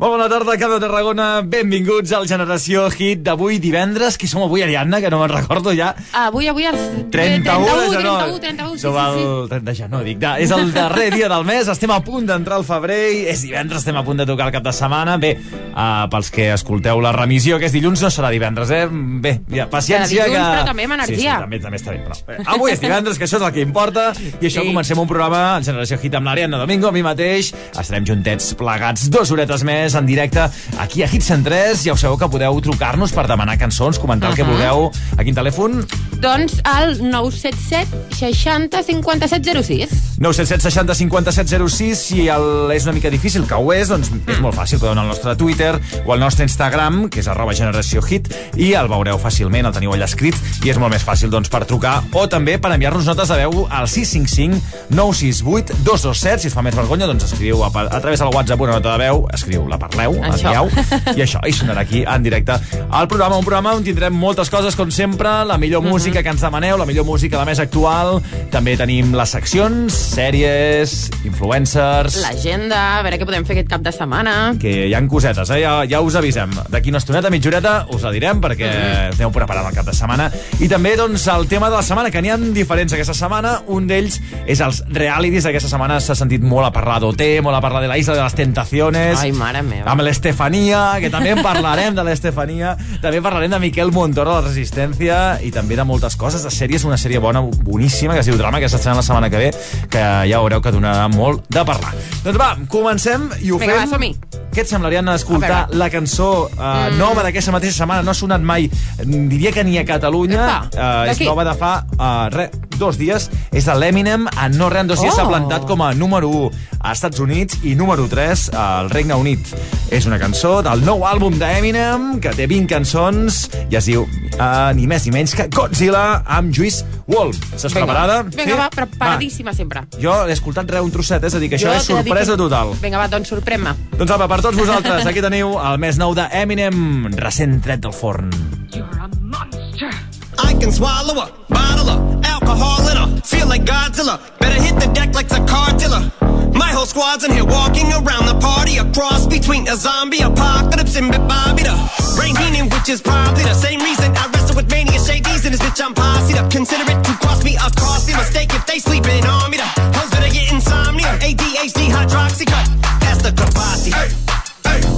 Molt bona tarda, Cada Tarragona. Benvinguts al Generació Hit d'avui divendres. Qui som avui, Ariadna? Que no me'n recordo ja. Avui, avui, el 31 de gener. 31, 31, sí, Som sí, el sí. 30 de gener, dic. Da, és el darrer dia del mes, estem a punt d'entrar al febrer, és divendres, estem a punt de tocar el cap de setmana. Bé, uh, pels que escolteu la remissió, que és dilluns, no serà divendres, eh? Bé, ja, paciència Serà dilluns, que... però també amb energia. Sí, sí, també, també està bé. Però, avui és divendres, que això és el que importa, i això Sí. comencem un programa, el Generació Hit amb l'Ariadna Domingo, a mi mateix. Estarem juntets plegats dues horetes més en directe aquí a Hit 103. Ja ho sabeu que podeu trucar-nos per demanar cançons, comentar el que vulgueu. A quin telèfon? Doncs al 977 60 57 06. 977 60 57 06 si el, és una mica difícil, que ho és, doncs és molt fàcil, podeu anar al nostre Twitter o al nostre Instagram, que és arroba generació hit, i el veureu fàcilment, el teniu allà escrit, i és molt més fàcil doncs, per trucar o també per enviar-nos notes de veu al 655 968 227, si us fa més vergonya, doncs escriu a, a través del WhatsApp una nota de veu, escriu, la parleu, Això. envieu, i això, i sonarà aquí en directe al programa, un programa on tindrem moltes coses, com sempre, la millor música que ens demaneu, la millor música, la més actual, també tenim les seccions, sèries, influencers... L'agenda, a veure què podem fer aquest cap de setmana. que hi han cosetes, eh? ja, ja us avisem. D'aquí una estoneta, mitja horeta, us la direm perquè mm. aneu preparant el cap de setmana. I també, doncs, el tema de la setmana, que n'hi ha diferents aquesta setmana. Un d'ells és els realities. Aquesta setmana s'ha sentit molt a parlar d'OT, molt a parlar de la Isla de les Tentaciones. Ai, mare meva. Amb l'Estefania, que també en parlarem de l'Estefania. També parlarem de Miquel Montoro, de la Resistència, i també de moltes coses, de sèries, una sèrie bona, boníssima, que es diu Drama, que s'estrena la setmana que ve, que ja veureu que donarà molt de parlar. Doncs va, comencem i ho Vinga, fem... va. Què et semblaria anar a escoltar A la cançó uh, mm. nova d'aquesta mateixa setmana? No ha sonat mai, mm, diria que ni a Catalunya. Epa, Uh, és d'aquí. nova de fa uh, re, dos dies. És de l'Eminem. En no res, en dos dies Oh. s'ha plantat com a número 1 a Estats Units i número 3 al Regne Unit. És una cançó del nou àlbum d'Eminem, que té 20 cançons, i es diu uh, ni més ni menys que Godzilla amb Juice WRLD. Estàs preparada? Vinga, va, preparadíssima sempre. Va. Jo he escoltat re un trosset, és a dir, que això Jo és de dir sorpresa que- total. Vinga, va, doncs sorprèn-me. Doncs apa, per tots vosaltres, aquí teniu el més nou de Eminem, recent tret del forn. I can swallow a bottle of alcohol in a feel like Godzilla. Better hit the deck like the cartilla. My whole squad's in here walking around the party, a cross between a zombie apocalypse and Bobby the Rain Heenan, which is probably the same reason I wrestle with mania shades and this bitch I'm posse up. Consider it to cost me a costly mistake if they sleeping on me. The hoes better get insomnia, ADHD, hydroxy cut. That's the capacity.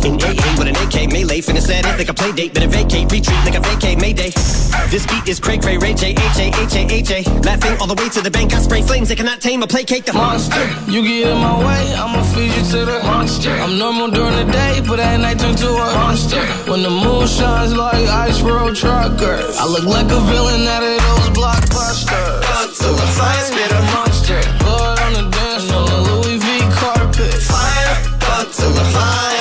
AA with an AK melee, finna set it like a play date. Better vacate, retreat like a vacate Mayday. This beat is cray cray, Ray J, H A H A H A. Laughing all the way to the bank. I spray flames that cannot tame or placate the monster. You get in my way, I'ma feed you to the monster. I'm normal during the day, but at night turn to a monster. When the moon shines like ice road truckers, I look like a villain out of those blockbusters. Godzilla, fire spitter, monster. Blood on the dance floor, Louis V carpet. fire. Godzilla, fire.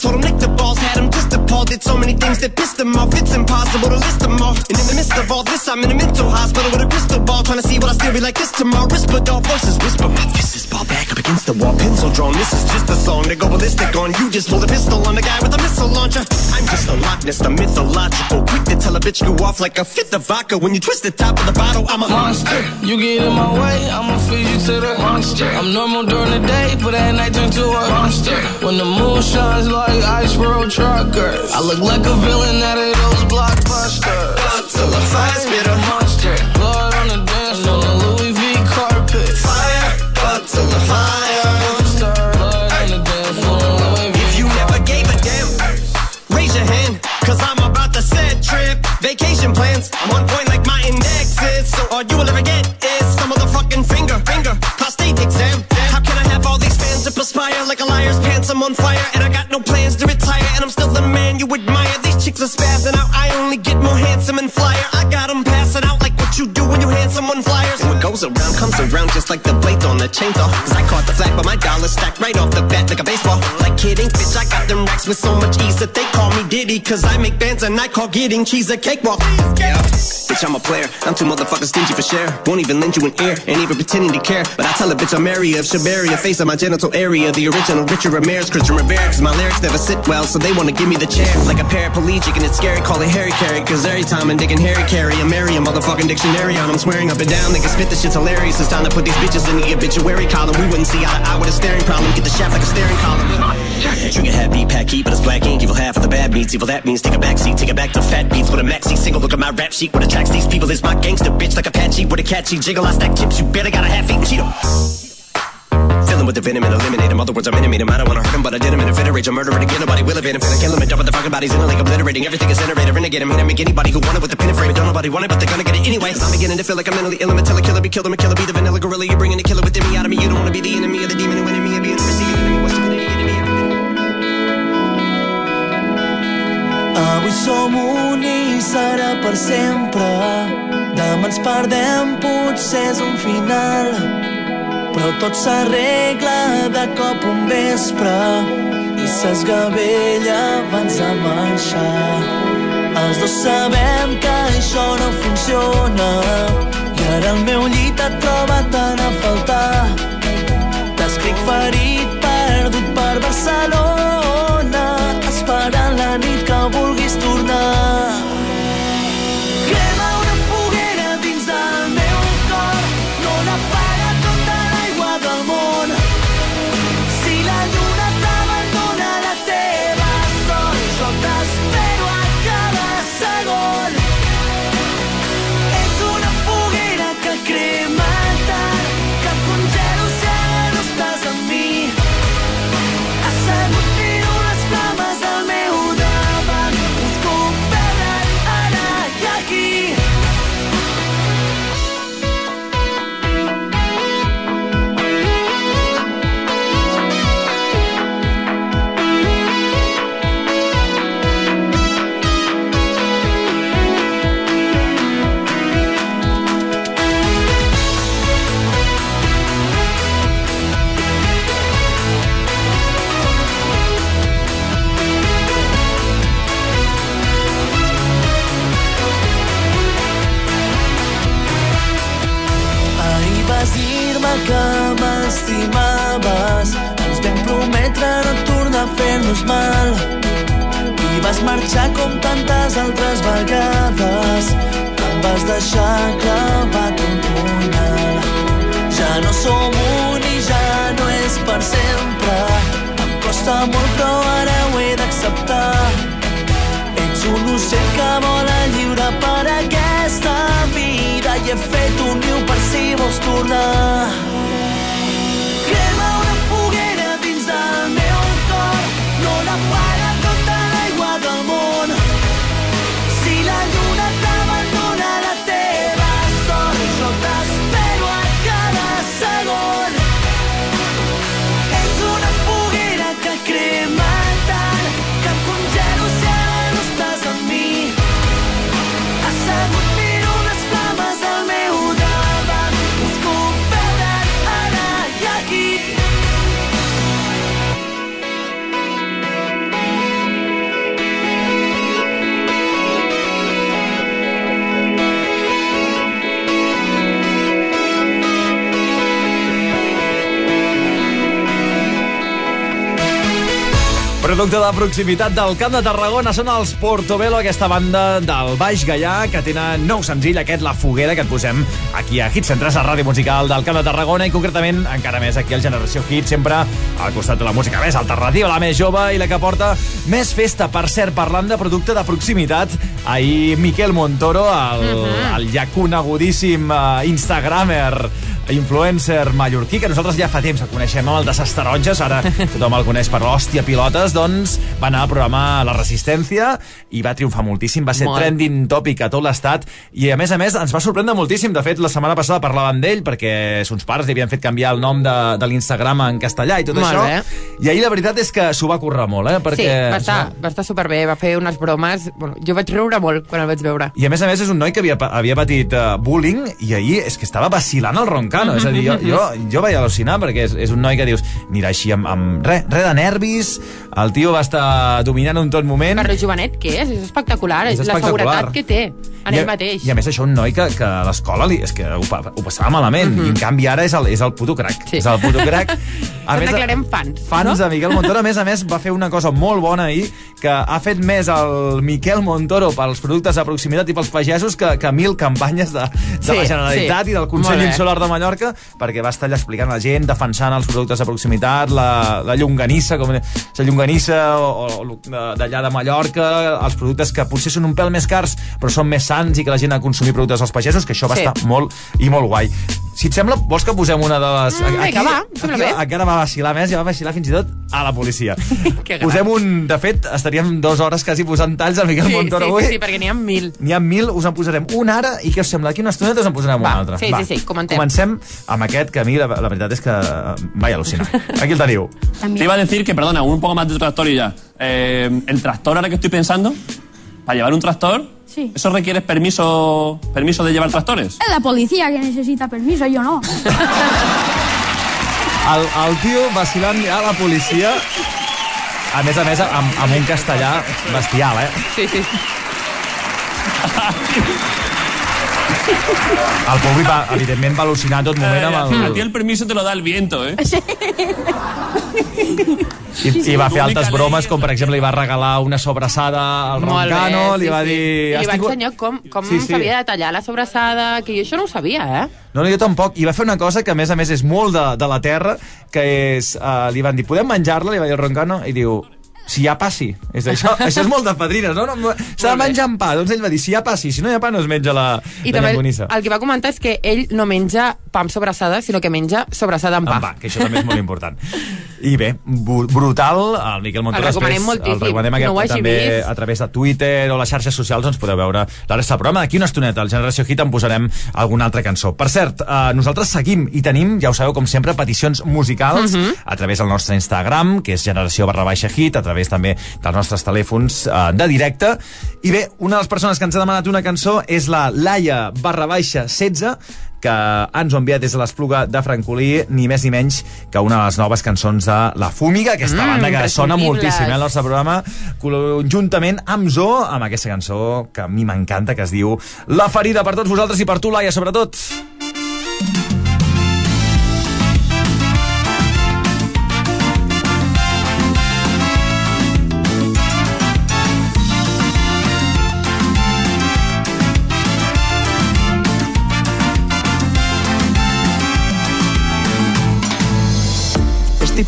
Told him lick the balls, had him just appalled. Did so many things that pissed him off. It's impossible to list them all. And in the midst of all this, I'm in a mental hospital with a crystal ball. Trying to see what I still be like this tomorrow. Whisper, dog voices whisper. My fist is ball back up against the wall, pencil drawn. This is just a song to go ballistic on. You just pulled a pistol on the guy with a missile launcher. I'm just a Loch Ness, the mythological. Quick to tell a bitch go off like a fifth of vodka. When you twist the top of the bottle, I'm a monster. You get in my way, I'ma feed you to the monster. I'm normal during the day, but at night turn to a monster. When the moon shines like ice road truckers, I look like a villain out of those blockbusters. Godzilla, fire spitter, monster. Blood on the dance floor, Louis V carpet. fire. Godzilla, fire. Monster. Blood on the dance floor, Louis V If you never gave a damn, raise your hand. Cause I'm about to set trip. Vacation plans. Spazzing out. I only get more handsome and flyer. I got them passing out like what you do when you hand someone flyers. And what goes around comes around just like the blades on the chainsaw. Cause I caught the flag, but my dollar stacked right off the bat like a baseball. Like kidding, bitch, I got them racks with so much ease that they call me Diddy. Cause I make bands and I call getting cheese a cakewalk. Yeah. Bitch, I'm a player. I'm too motherfucking stingy for share. Won't even lend you an ear, ain't even pretending to care. But I tell a bitch I'm area of Shabaria, face of my genital area. The original Richard Ramirez, Christian Rivera. Cause my lyrics never sit well, so they wanna give me the chair. Like a paraplegic, and it's scary, call it Harry Carry. Cause every time I'm digging Harry Carry, I marry a motherfucking dictionary on. I'm swearing up and down, they can spit this shit's hilarious. It's time to put these bitches in the obituary column. We wouldn't see eye to eye with a staring problem. Get the shaft like a staring column. Trigger happy, pack heat, but it's black ink. Evil half of the bad meats. Evil that means take a back seat, take it back to fat beats with a maxi single. Look at my rap sheet. What attracts these people is my gangster bitch like Apache with a catchy jiggle. I stack chips. You better got a half eaten Cheeto. Fill him with the venom and eliminate him. Other words, I'm intimate him. I don't wanna hurt him, but I did him in a fit of rage. I'm murdering again. Nobody will evade him. Finna kill him and dump the fucking bodies in a lake, obliterating everything is generated. Renegade him. Gonna make anybody who want it with the pin and frame. Don't nobody want it, but they're gonna get it anyway. I'm beginning to feel like I'm mentally ill. I'm a killer be killed. I'm a killer, be the vanilla gorilla. You're bringing the killer within me out of me. You don't wanna be the enemy of the demon who enemy and being receiving Avui som un i serà per sempre. Demà ens perdem, potser és un final. Però tot s'arregla de cop un vespre i s'esgavella abans de marxar. Els dos sabem que això no funciona i ara el meu llit et troba tant a faltar. T'escric ferit, perdut per Barcelona, fer-nos mal I vas marxar com tantes altres vegades. Em vas deixar clavat un punyal Ja no som un i ja no és per sempre. Em costa molt però ara ho he d'acceptar. Ets un ocell que vola lliure per aquesta vida i he fet un niu per si vols tornar. Producte de proximitat del Camp de Tarragona són els Portobello, aquesta banda del Baix Gaià, que tenen nou senzill, aquest La Foguera, que et posem aquí a Hits Centres, a Ràdio Musical del Camp de Tarragona, i concretament encara més aquí al Generació Hit, sempre al costat de la música més alternativa, la més jove i la que porta més festa. Per cert, parlant de producte de proximitat, ahir Miquel Montoro, el, uh -huh. el ja conegudíssim uh, Instagramer, influencer mallorquí, que nosaltres ja fa temps el coneixem amb el de ses taronges, ara tothom el coneix per l'hòstia pilotes, doncs va anar al programa La Resistència i va triomfar moltíssim, va ser Molt. trending topic a tot l'estat i a més a més ens va sorprendre moltíssim, de fet la setmana passada parlàvem d'ell perquè sons pares li havien fet canviar el nom de, de l'Instagram en castellà i tot Molt això, bé. i ahir la veritat és que s'ho va currar molt, eh? Sí, Perquè, va estar, va estar superbé, va fer unes bromes... Bueno, jo vaig riure molt quan el vaig veure. I a més a més és un noi que havia, havia patit uh, bullying i ahir és que estava vacilant el roncano. És a dir, jo, jo, jo vaig al·lucinar perquè és, és un noi que dius, mira, així amb, amb res re de nervis, el tio va estar dominant un tot moment. Per lo jovenet que és, és espectacular, És la espectacular. seguretat que té en I ell mateix. I a més això un noi que, que a l'escola li- és que ho, ho passava malament i en canvi ara és el, és el puto crack. Sí. És el puto crack A Ens més, declarem fans, Fans no? de Miquel Montoro. A més a més, va fer una cosa molt bona ahir, que ha fet més el Miquel Montoro pels productes de proximitat i pels pagesos que, que mil campanyes de, de Sí, la Generalitat sí. i del Consell. Insular de Mallorca, perquè va estar allà explicant a la gent, defensant els productes de proximitat, la, la llonganissa, com la llonganissa o, o d'allà de Mallorca, els productes que potser són un pèl més cars, però són més sants i que la gent ha de consumir productes dels pagesos, que això va Sí. estar molt i molt guai. Si et sembla, vols que posem una de les... Mm, vinga, va, aquí, bé. encara va vacilar més i va vacilar fins i tot a la policia. Que gran. Posem un... De fet, estaríem dues hores quasi posant talls a Miquel Sí, Montoro sí, avui. sí, sí, perquè n'hi ha mil. N'hi ha mil, us en posarem un ara i què us sembla? D'aquí una estoneta us en posarem Va, un altre. sí, sí, sí, comentem. Comencem amb aquest que a mi la, la veritat és que vaig al·lucinar. Aquí el teniu. Te iba a decir que, perdona, un poco más de tractor y ya. Eh, el tractor, ahora que estoy pensando, para llevar un tractor, Sí. ¿eso requiere permiso, permiso de llevar tractores? Es la policía que necesita permiso, yo no. El, el tio vacilant a la policia a més a més, amb, amb un castellà bestial, eh? Sí, sí. El públic, va, evidentment, va al·lucinar tot moment amb A el... ti el permiso te lo da el viento, ¿eh? I, i va fer altes bromes, com per exemple li va regalar una sobrassada al Molt Roncano, bé, li sí, va sí. dir... I "Has li va tingut-" ensenyar com, com Sí, sí. s'havia de tallar la sobrassada, que jo això no ho sabia, eh? No, no, jo tampoc. I va fer una cosa que, a més a més, és molt de, de la terra, que és... Uh, li van dir, podem menjar-la? Li va dir el Roncano, i diu, si hi ha pa, sí. És això, això és molt de padrines, no? no S'ha de menjar amb pa. Doncs ell va dir, si hi ha pa, sí. Si no hi ha pa, no es menja la, I la també llangonissa. el que va comentar és que ell no menja pa amb sobrassada, sinó que menja sobrassada amb pa. Amb pa, que això també és molt important. I bé, brutal, el Miquel Montoro El recomanem després, moltíssim. el recomanem no aquest, hagi també vist. a través de Twitter o les xarxes socials doncs podeu veure la resta del programa. D'aquí una estoneta, al Generació Hit, en posarem alguna altra cançó. Per cert, eh, nosaltres seguim i tenim, ja ho sabeu, com sempre, peticions musicals Mhm. a través del nostre Instagram, que és generació barra baixa hit, a través també dels nostres telèfons eh, de directe. I bé, una de les persones que ens ha demanat una cançó és la Laia barra baixa 16, que ens ho ha enviat des de l'Espluga de Francolí, ni més ni menys que una de les noves cançons de La Fúmiga, aquesta Mm, banda que sona moltíssim eh, al nostre programa, conjuntament amb Zo, amb aquesta cançó que a mi m'encanta, que es diu La ferida per tots vosaltres i per tu, Laia, sobretot.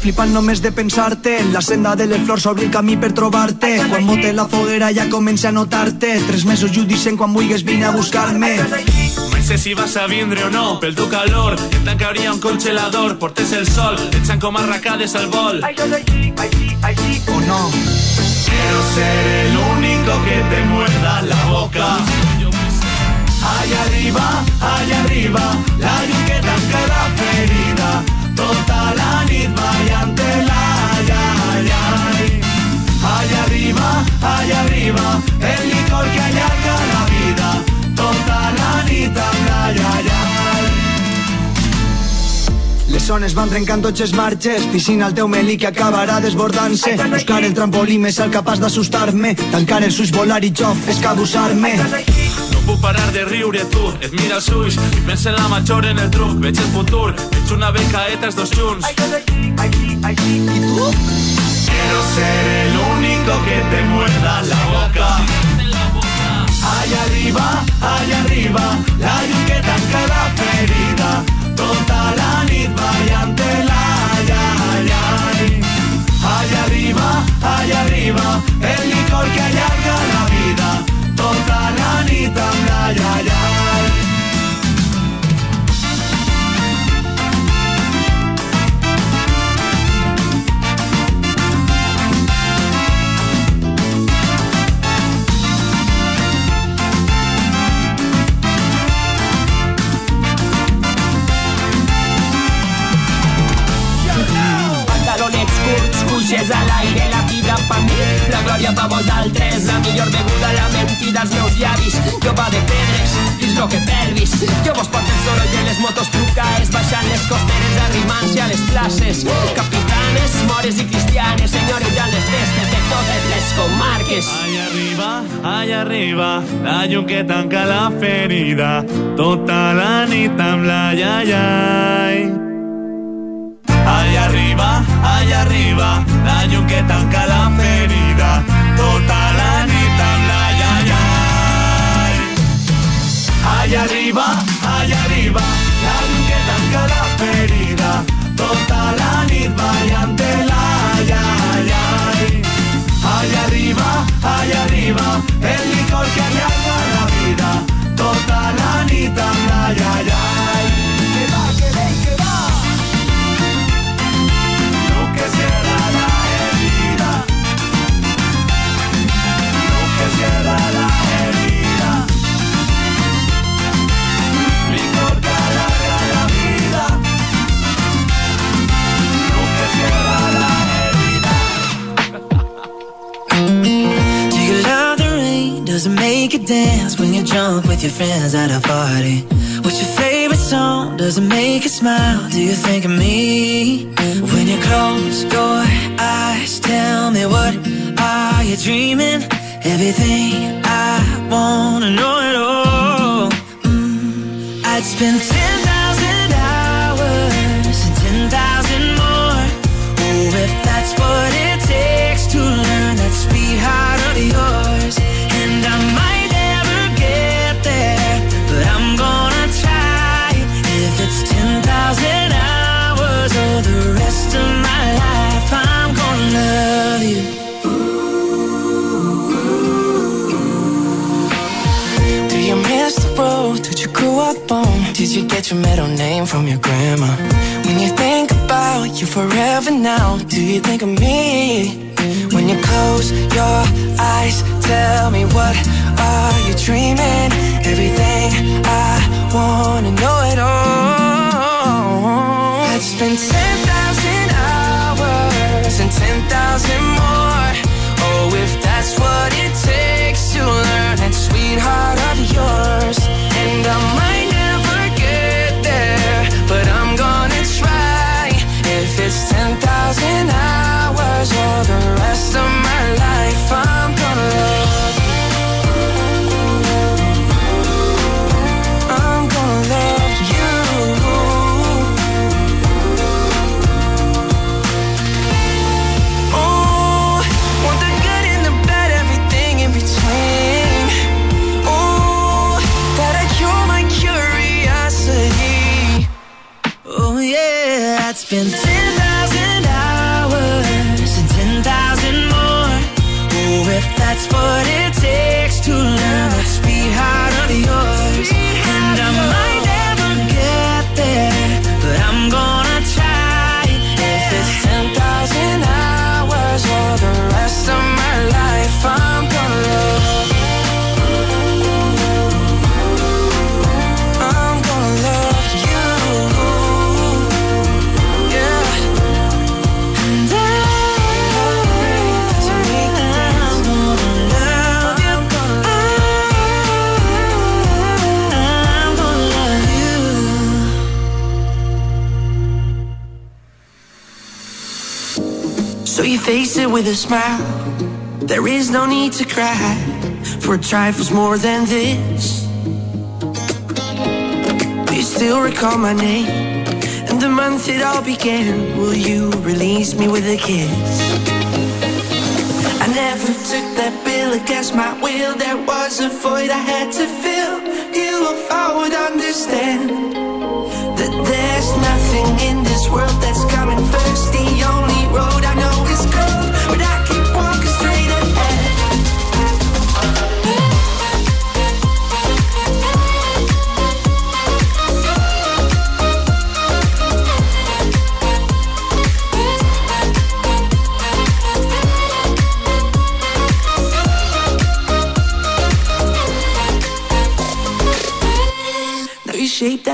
Flipant només de pensar-te. En la senda de les flors obrir camí per trobar-te Quan bote la foguera ja comença a notar-te. Tres mesos i ho dicen quan vulguis vine a buscar-me. Mai sé si vas a vindre o no, pel teu calor et tancaria un congelador, portes el sol, echan com arracades al vol. O no. Quiero ser el único que te muerda la boca. Allá arriba, allá arriba, la llum que tanca la ferida. Tota la nit ballant-te-la, ai, ai, ai. Allá arriba, allá arriba, el licor que allarga la vida. Tota la nit amb la, ai, ai, ai. Les zones van trencant tots els marges. Piscina al teu melí que acabarà desbordant-se Buscar el trampolí més alt capaç d'assustar-me. Tancar els ulls, volar i jo escabussar-me No puc parar de riure tu, et mira els ulls i pensa en la major en el truc, veig el futur, veig una becaeta els dos junts. I tu? Quiero ser el único que te muerda la boca. Allá arriba, allá arriba, la llum que tanca la ferida. Tota la nit ballant-te-la, ai, ai, ai. Allá arriba, allá arriba, el licor que allarga la vida. Tota la nit vida pa mi, la glòria pa vosaltres, la millor beguda, la mentida als meus llavis, jo va de pedres, dis lo que pervis, jo vos porto el soroll de les motos trucaes, baixant les costeres, arrimant-se a les places, capitanes, mores i cristianes, senyorejant les festes de totes les comarques. Allá arriba, allá arriba, la llum que tanca la ferida, tota la nit amb la ai, ai, ai. Allá arriba, allá arriba, la yunqueta tanca la ferida, total anita, ya, ya. Allá arriba, allá friends that are trifles more than this Do you still recall my name? And the month it all began Will you release me with a kiss? I never took that bill against my will There was a void I had to fill You if I would understand That there's nothing in this world that's coming first The only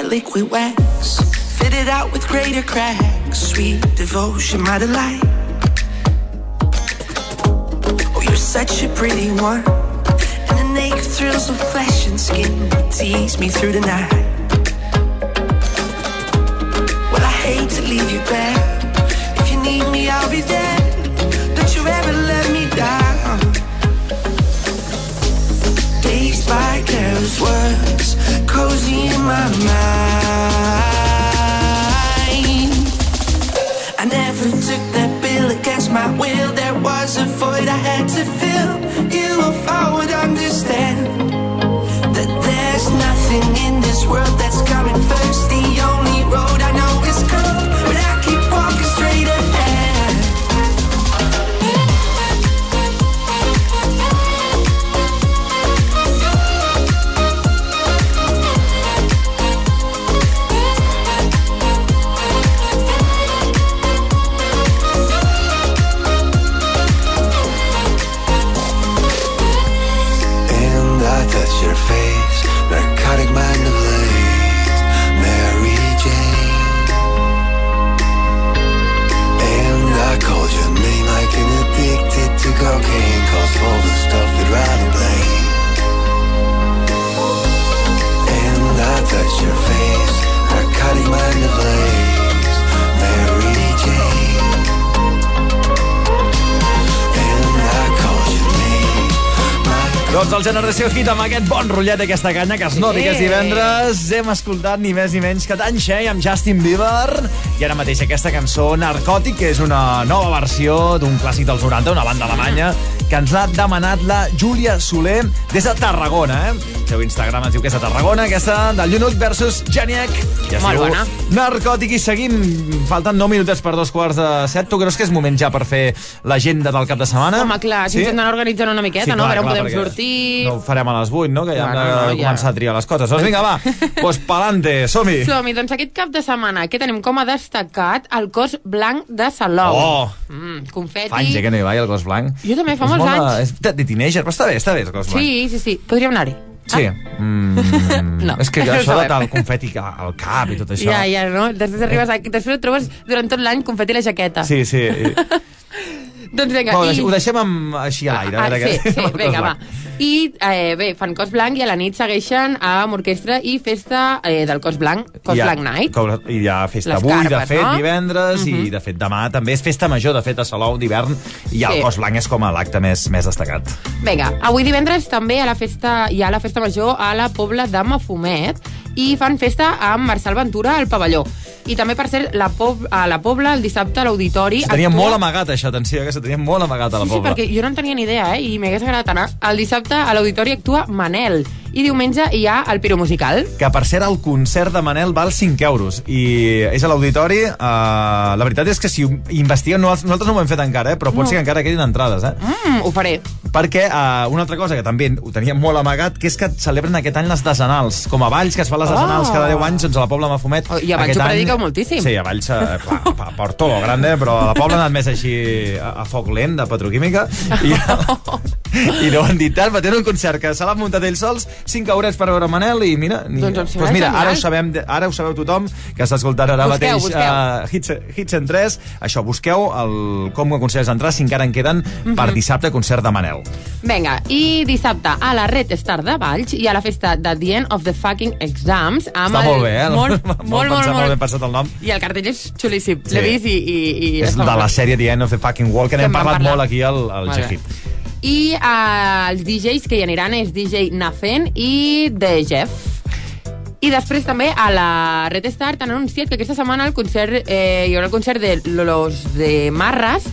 liquid wax. Fit it out with greater cracks. Sweet devotion, my delight. Oh, you're such a pretty one. And the naked thrills of flesh and skin tease me through the night. Well, I hate to leave you back. If you need me, I'll be there. Don't you ever let me down. Days by careless words cozy in my mind. I never took that bill against my will. There was a void I had to fill. You, if I would understand that there's nothing in this world that. El Generació Hit amb aquest bon rotllet d'aquesta canya que es noti que és divendres. Hem escoltat ni més ni menys que Tan Shea amb Justin Bieber. I ara mateix aquesta cançó Narcòtic que és una nova versió d'un clàssic dels 90, una banda alemanya que ens l'ha demanat la Júlia Soler des de Tarragona, eh? El seu Instagram ens diu que és de Tarragona, aquesta del Llunuc versus Geniac. I es Molt diu bona. Narcòtic i seguim. Falten 9 minutets per dos quarts de set. Tu creus que és moment ja per fer l'agenda del cap de setmana? Home, clar, si ens hem d'anar organitzant una miqueta, no? A veure on podem sortir... No ho farem a les 8, no? Que ja No, hem de no, ja. començar a triar les coses. Doncs vinga, va, doncs pa'lante, som-hi. Som-hi, doncs aquest cap de setmana que tenim com a destacat el cos blanc de Salou. Oh! Mm, confeti. Fa anys eh, que no hi vaig, al cos blanc. Jo també, fa molts anys. És de, de teenager, però està bé, està bé, el cos blanc. Sí, sí, sí. Podríem anar-hi. Sí. Mm, No, és que no això de tal confeti al cap i tot això... Ja, ja, no? Després arribes aquí, després et trobes durant tot l'any confeti a la jaqueta. Sí, sí. Doncs vinga, Bueno, i... ho deixem amb, així a l'aire. Ah, veure sí, sí, vinga, va. I eh, bé, fan cos blanc i a la nit segueixen amb orquestra i festa eh, del cos blanc, cos I ha- blanc night. com- I hi ha festa Les avui, de carpes, fet, no? divendres, Mhm. i de fet demà també és festa major, de fet, a Salou d'hivern, i el Sí. cos blanc és com a l'acte més, més destacat. Vinga, avui divendres també a la festa, hi ha la festa major a la Pobla de Mafumet i fan festa amb Marcel Ventura al pavelló. I també, per cert, la Pob a la Pobla el dissabte a l'auditori... Se tenia actua- molt amagat, això, atenció, que se tenia molt amagat a la Sí, sí, pobla. perquè jo no en tenia ni idea, eh? I m'hagués agradat anar. El dissabte a l'auditori actua Manel. I diumenge hi ha el Piro Musical. que per cert el concert de Manel val 5 euros i és a l'auditori uh, la veritat és que si investiguen no, nosaltres no ho hem fet encara, eh, però pot No. ser que encara quedin entrades eh? Mm, ho faré. perquè uh, una altra cosa que també ho teníem molt amagat que és que celebren aquest any les desenals com a Valls, que es fan les Oh. desenals cada 10 anys doncs a la Pobla Mafumet Oh, i a Valls ho any- prediqueu moltíssim. sí, a Valls uh, clar, tot lo grande però a la Pobla ha anat més així a, a foc lent de petroquímica i, i no han dit tant, però tenen un concert que se l'han muntat ells sols 5 eurets per veure Manel i mira, ni... Doncs pues mira ara, ho sabem, ara ho sabeu tothom que està escoltant ara Busqueu, mateix busqueu. Uh, Hits, Hits en 3 això, busqueu el, com aconsegueix entrar si encara en queden Mhm. per dissabte concert de Manel Vinga, i dissabte a la Red Star de Valls hi ha la festa de The End of the Fucking Exams amb està el... molt bé, eh? Molt, molt, molt, molt, molt ben molt. pensat el nom I el cartell és xulíssim. Sí. L'he vist i... i, i és de la sèrie The End of the Fucking World que n'hem parlat parlar. molt aquí al, al. G-Hit I eh, els DJs que hi aniran és DJ Nafen i The Jeff. I després també a la Red Star t'han anunciat que aquesta setmana el concert, eh, hi haurà el concert de Los de Marras,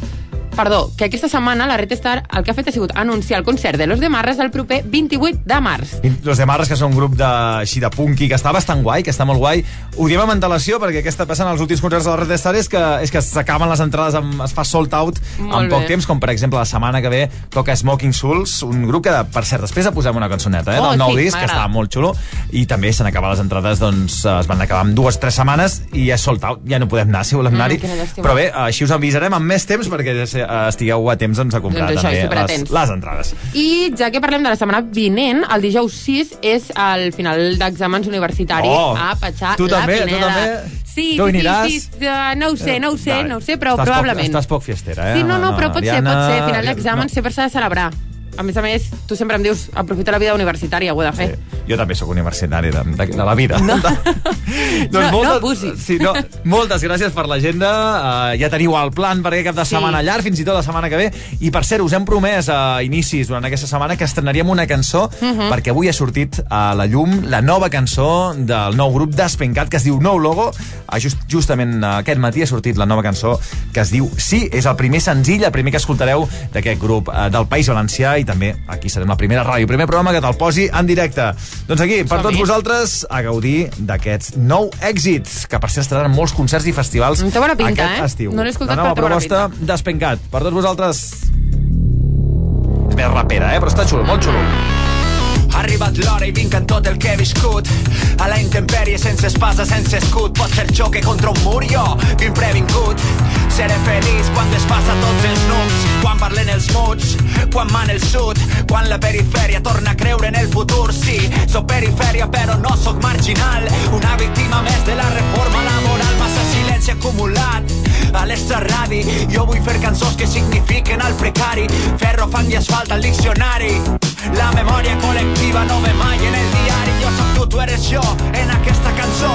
Perdó, que aquesta setmana la Red Star el que ha fet ha sigut anunciar el concert de Los de Marras el proper 28 de març. Los de Marres, que són un grup de, així de punky, que està bastant guai, que està molt guai. Ho diem amb antelació, perquè què està passant als últims concerts de la Red Star és que, és que s'acaben les entrades, amb, es fa sold out Molt en poc bé. temps, com per exemple la setmana que ve toca Smoking Souls, un grup que, per cert, després de posem una cançoneta eh, Oh, del nou sí, disc, que està molt xulo, i també s'han acabat les entrades, doncs es van acabar en dues tres setmanes i és sold out, ja no podem anar si volem Mm, anar-hi. llàstima. Però bé, així us avisarem amb més temps perquè eh, estigueu a temps doncs, a comprar Doncs això, també les, les entrades. I ja que parlem de la setmana vinent, el dijous 6 és el final d'exàmens universitaris Oh, a Patxar tu la també, tu Pineda. també? Sí, Tu sí, sí, sí, uh, no ho sé, no ho sé, no ho sé, però estàs probablement. Poc, estàs poc fiestera, eh? Sí, no, no, però pot ser, pot ser. Final d'exàmens sempre s'ha de celebrar. A més a més, tu sempre em dius, aprofita la vida universitària, ho he de fer. Jo també sóc universitari de, de, de la vida. No, No, no abusis. Sí, no, moltes gràcies per l'agenda. Uh, ja teniu el plan per aquest cap de Sí. setmana llarg, fins i tot la setmana que ve. I per cert, us hem promès a inicis durant aquesta setmana que estrenaríem una cançó Mhm. perquè avui ha sortit a la llum la nova cançó del nou grup d'Espencat que es diu Nou Logo. Ah, Just, justament eh, aquest matí ha sortit la nova cançó que es diu Sí, és el primer senzill, el primer que escoltareu d'aquest grup eh, del País Valencià i també aquí serem la primera ràdio, primer programa que te'l posi en directe. Doncs aquí, per tots vosaltres, a gaudir d'aquests nou èxits, que per cert estaran molts concerts i festivals Té bona pinta, aquest eh? estiu. No l'he escoltat, la nova però té bona proposta d'Espencat. Per tots vosaltres... És més rapera, eh? Però està xulo, molt xulo. Ha arribat l'hora i vinc amb tot el que he viscut. A la intempèrie, sense espasa, sense escut. Pot ser xoque contra un mur, jo vinc previngut Seré feliç quan desfassa tots els nucs Quan parlen els muts, quan man el sud. Quan la perifèria torna a creure en el futur Sí, sóc perifèria però no sóc marginal. Una víctima més de la reforma laboral. Massa silenci acumulat a l'estrarradi Jo vull fer cançons que signifiquen el precari. Ferro, fang i asfalt al diccionari. La memòria col·lectiva no ve mai en el diari. Jo sóc tu, tu eres jo, en aquesta cançó.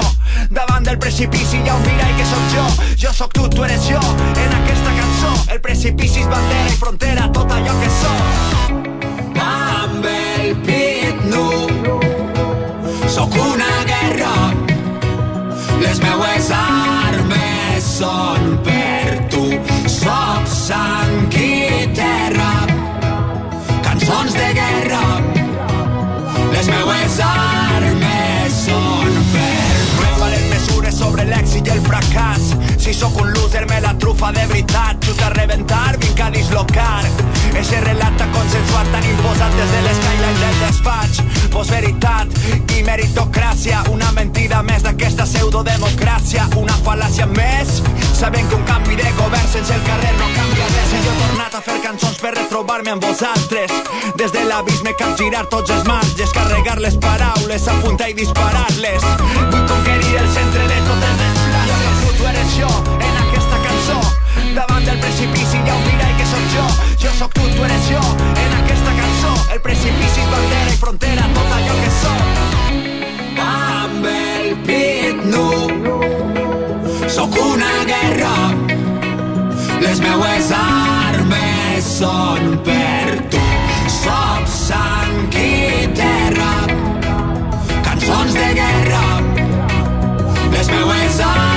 Davant del precipici hi ha un mirall que sóc jo. Jo sóc tu, tu eres jo, en aquesta cançó. El precipici és bandera i frontera, tot allò que sóc. Amb el pit nu Sóc una guerra. Les meues armes són sang i terra, cançons de guerra. Les meues armes són per tu. No valen mesures sobre l'èxit i el fracàs. Si sóc un loser me la trufa de veritat. Just a rebentar, vinc a dislocar. Ese relat tan consensuat, tan imposat des de l'eskyline del despatx. Postveritat i meritocràcia, una mentida més d'aquesta pseudodemocràcia, una fal·làcia més. Sabent que un canvi de govern sense el carrer no canvia res. I jo he tornat a fer cançons per retrobar-me amb vosaltres. Des de l'abisme capgirar tots els marges, carregar les paraules, apuntar i disparar-les. Vull conquerir el centre de tot el desplats. Jo sóc tu, eres jo, en aquesta cançó. Davant del precipici hi ha un mirall que sóc jo. Jo sóc tu, tu eres jo, en aquesta. El precipici és bandera i frontera, tot allò que sóc. Amb el pit sóc una guerra. Les meues armes són per tu. Sóc sang i terra, de guerra. Les meues armes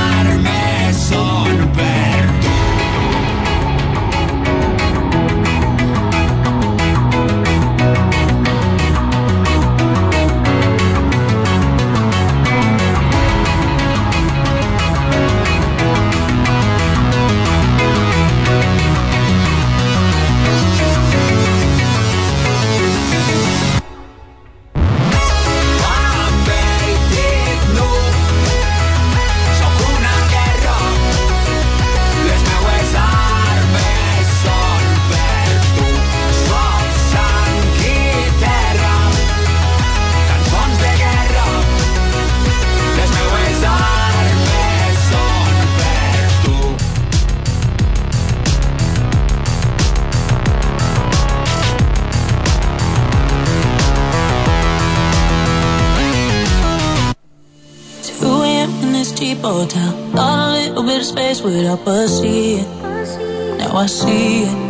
hotel. Thought a little bit of space would help us see it. Now I see it.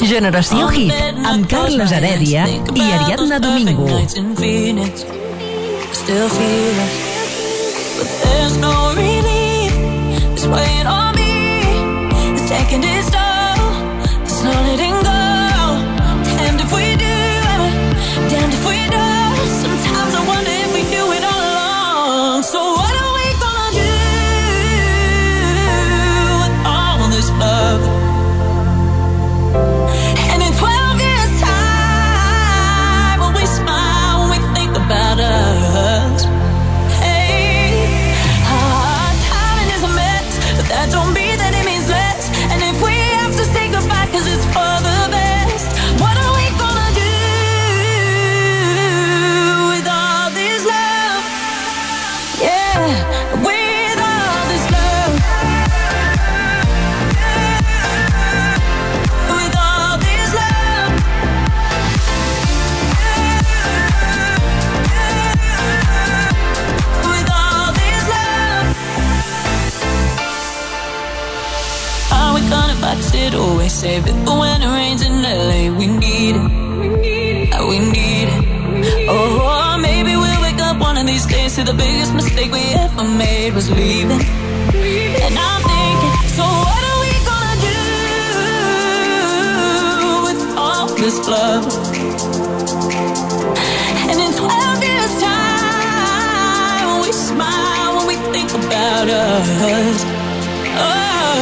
Generació Hit, amb Carles Heredia i Ariadna Domingo. Still feel it. But there's no relief. Weighing on me. It's taking its toll. Save it for when it rains in LA. We need it. Uh, We need it. Oh, maybe we'll wake up one of these days to the biggest mistake we ever made was leaving. And I'm thinking, so what are we gonna do with all this love? And in 12 years' time, we smile when we think about us. Oh,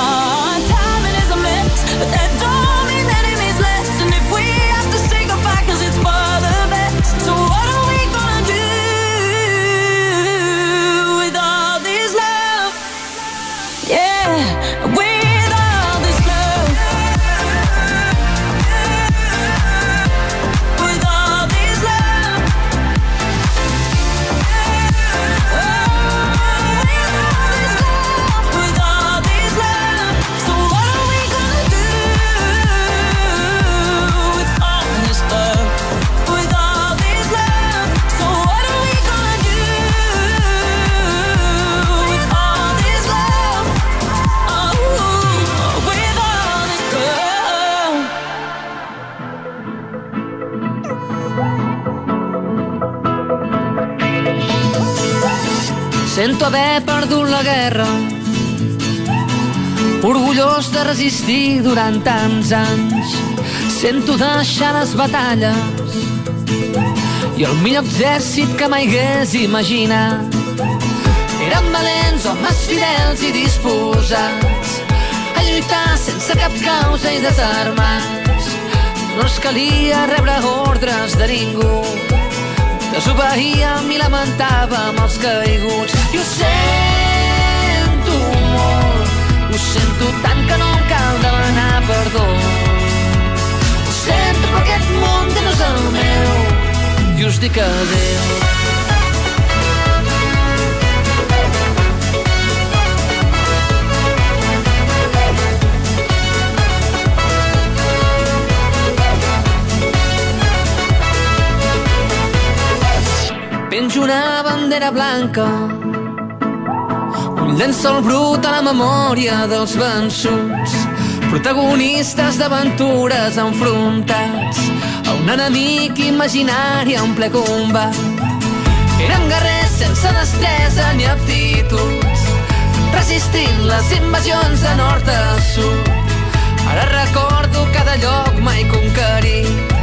oh, Sento haver perdut la guerra. Orgullós de resistir durant tants anys Sento deixar les batalles. I el millor exèrcit que mai hagués imaginat. Eren valents, homes fidels i disposats A lluitar sense cap causa i desarmats. No ens calia rebre ordres de ningú Desobeíem i lamentàvem els caiguts. I ho sento molt, ho sento tant que no em cal demanar perdó. Ho sento, però aquest món ja no és el meu, i us dic adéu. Penjo una bandera blanca Un llençol brut a la memòria dels vençuts Protagonistes d'aventures enfrontats A un enemic imaginari en ple combat. Eren guerrers sense destresa ni aptituds Resistint les invasions de nord a sud. Ara recordo cada lloc mai conquerit.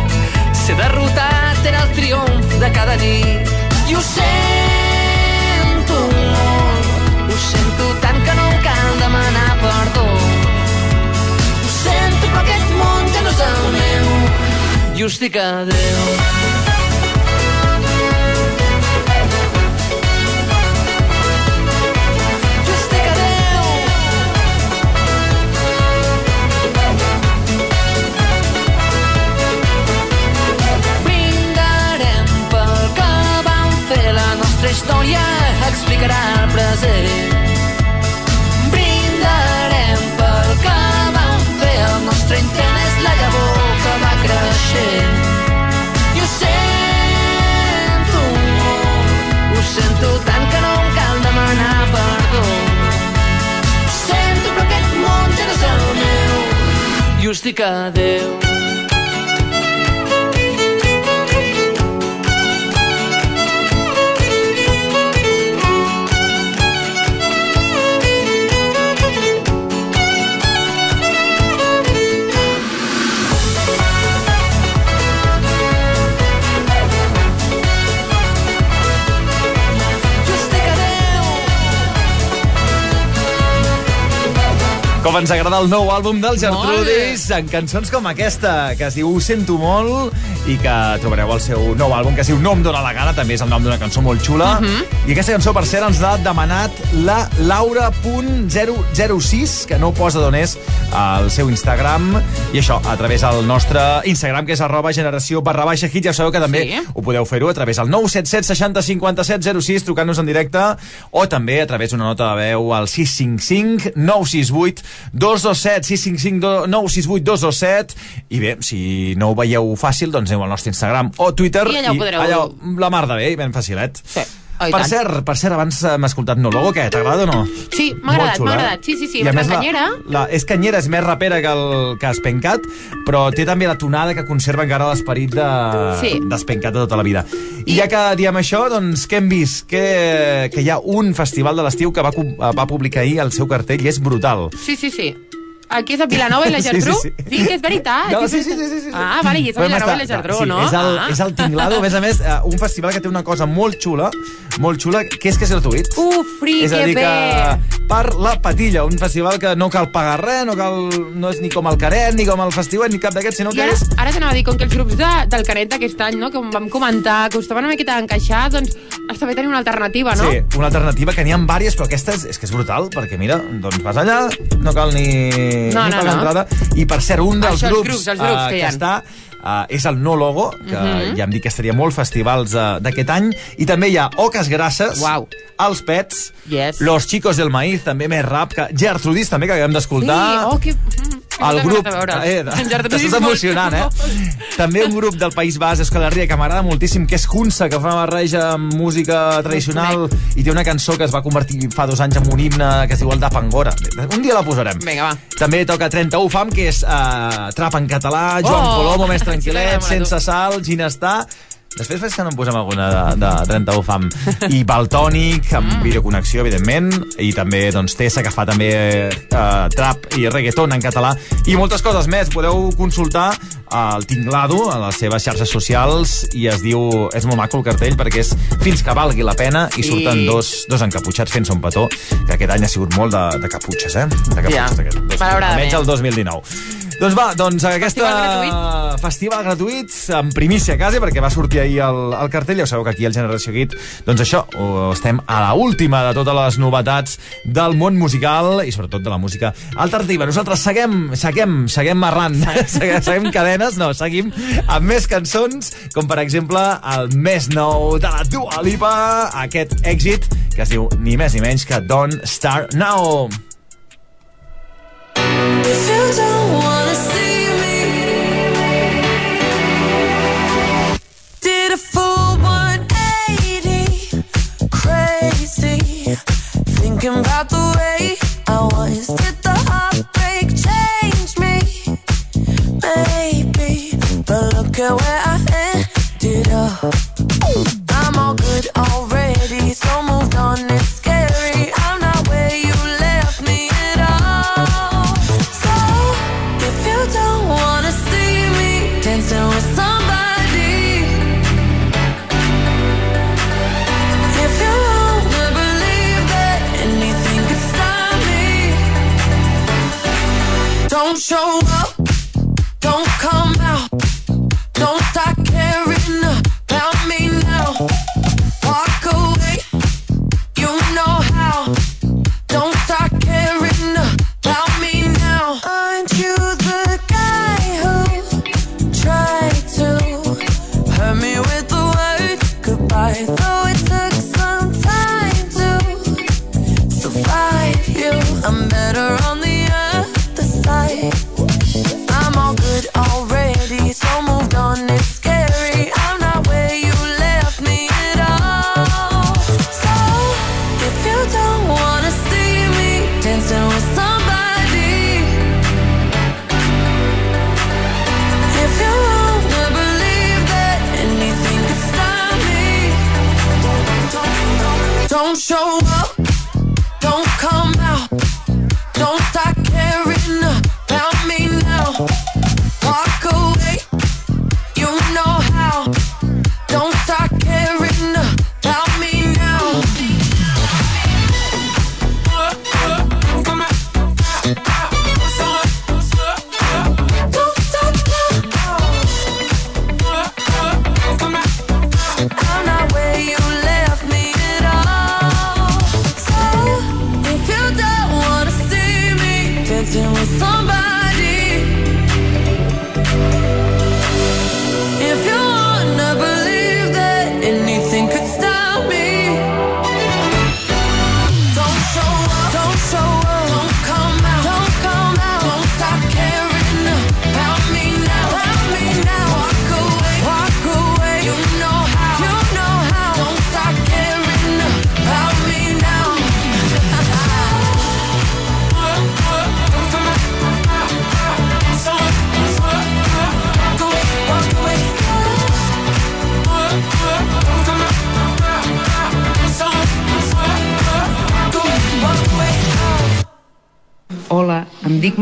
Ser derrotat era el triomf de cada nit. I ho ho sento tant que no em cal demanar perdó. Ho sento, però aquest món ja no és el meu, i us dic adéu. Nostra història explicarà el present. Brindarem pel que vam fer el nostre intent és la llavor que va creixent. I ho sento ho sento tant que no em cal demanar perdó. Ho sento però aquest món ja no és el meu i us dic adéu. Com ens agrada el nou àlbum dels Gertrudis, en cançons com aquesta, que es diu Ho sento molt, i que trobareu al seu nou àlbum, que es diu No em dóna la gana, també és el nom d'una cançó molt xula. Mhm. I aquesta cançó, per cert, ens l'ha demanat la Laura.006, que no posa d'on és al seu Instagram, i això, a través del nostre Instagram, que és arroba generació barra baixa hit, ja sabeu que també Sí. ho podeu fer-ho a través del 977 60 57 06, trucant-nos en directe, o també a través d'una nota de veu al 655 968 227 655 968 227 i bé, si no ho veieu fàcil doncs aneu al nostre Instagram o Twitter I allà ho podreu- allà, la mar de bé, ben facilet. Sí. Oh, i per, tant. cert, per cert, abans hem escoltat No Logo, què? T'agrada o no? Sí, m'ha agradat, m'ha eh? agradat. Sí, sí, sí, I a més, canyera. La, la, és canyera, és més rapera que, el, que Espencat, però té també la tonada que conserva encara l'esperit de Sí. d'Espencat de tota la vida. I ja que diem això, doncs, què hem vist? Que, que hi ha un festival de l'estiu que va, va publicar ahir el seu cartell i és brutal. Sí, sí, sí. Aquí és a Vilanova i la Sí, sí, Geltrú? sí. sí, que és veritat. No, que sí, sí, sí, sí, sí. Ah, vale, i és a Vilanova i la Geltrú, sí, no? És el, ah. és el Tinglado, a més a més, eh, un festival que té una cosa molt xula, molt xula, que és que és gratuït. Uf, fri, és a que dir, bé. que per la patilla, un festival que no cal pagar res, no, cal, no és ni com el Caret, ni com el Festival, ni cap d'aquests, sinó I que ara, és... ara t'anava a dir, com que els grups de, del Canet d'aquest any, no, com vam comentar, costava una miqueta d'encaixar, doncs està bé tenir una alternativa, no? Sí, una alternativa que n'hi ha diverses, però aquesta és, és que és brutal, perquè mira, doncs vas allà, no cal ni, No, no, no. entrada, i per cert, un dels Això, els grups, grups, els grups eh, que que està uh, és el No Logo, que Mhm. ja em dic que estaria molt festivals uh, d'aquest any, i també hi ha Oques Grasses, Uau. Els Pets, yes. Los Chicos del Maíz, també més rap, que Gertrudis també, que acabem d'escoltar. Sí, oh, que... mm, el grup... Eh, T'estàs emocionant, eh? També un grup del País Basc, Euskal Herria, que m'agrada moltíssim, que és Hunsa, que fa una barreja amb música tradicional i té una cançó que es va convertir fa dos anys en un himne que es diu el de Pangora. Un dia la posarem. Vinga, va. També toca 31 fam, que és uh, trap en català, Joan Oh! Colomo, més tranquil·let, sense sal, Ginestar... Després fes que no en posem alguna de, de 31 fam. I Baltònic, amb Mm. videoconnexió, evidentment, i també doncs, Tessa, que fa també eh, trap i reggaeton en català, i moltes coses més. Podeu consultar el Tinglado a les seves xarxes socials i es diu... És molt maco el cartell perquè és fins que valgui la pena i I- surten dos, dos encaputxats fent-se un petó, que aquest any ha sigut molt de, de caputxes, eh? De caputxes, Ja, d'aquest. Dos-. Almenys el 2019. Doncs va, doncs aquesta... Festival Festival gratuït, en primícia quasi, perquè va sortir ahir el, el cartell. Ja sabeu que aquí al Generació Hit, doncs això, estem a la última de totes les novetats del món musical i sobretot de la música alternativa. Nosaltres seguem, seguem, seguem marrant, seguem, seguem cadenes, no, seguim amb més cançons, com per exemple el més nou de la Dua Lipa, aquest èxit que es diu ni més ni menys que Don't Start Now. Don't wanna see me, did a full 180, crazy, thinking about the way I was. At where I ended up. I'm all good already, so moved on. It's scary. I'm not where you left me at all. So if you don't wanna see me dancing with somebody, if you wanna believe that anything could stop me, don't show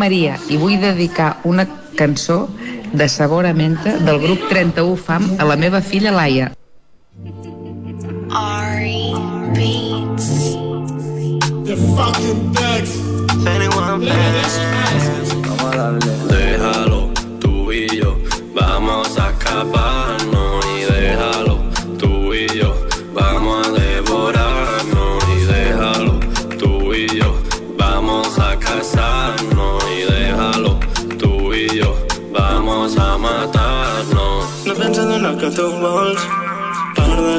Maria i vull dedicar una cançó de sabor a menta del grup 31 Fam a la meva filla Laia.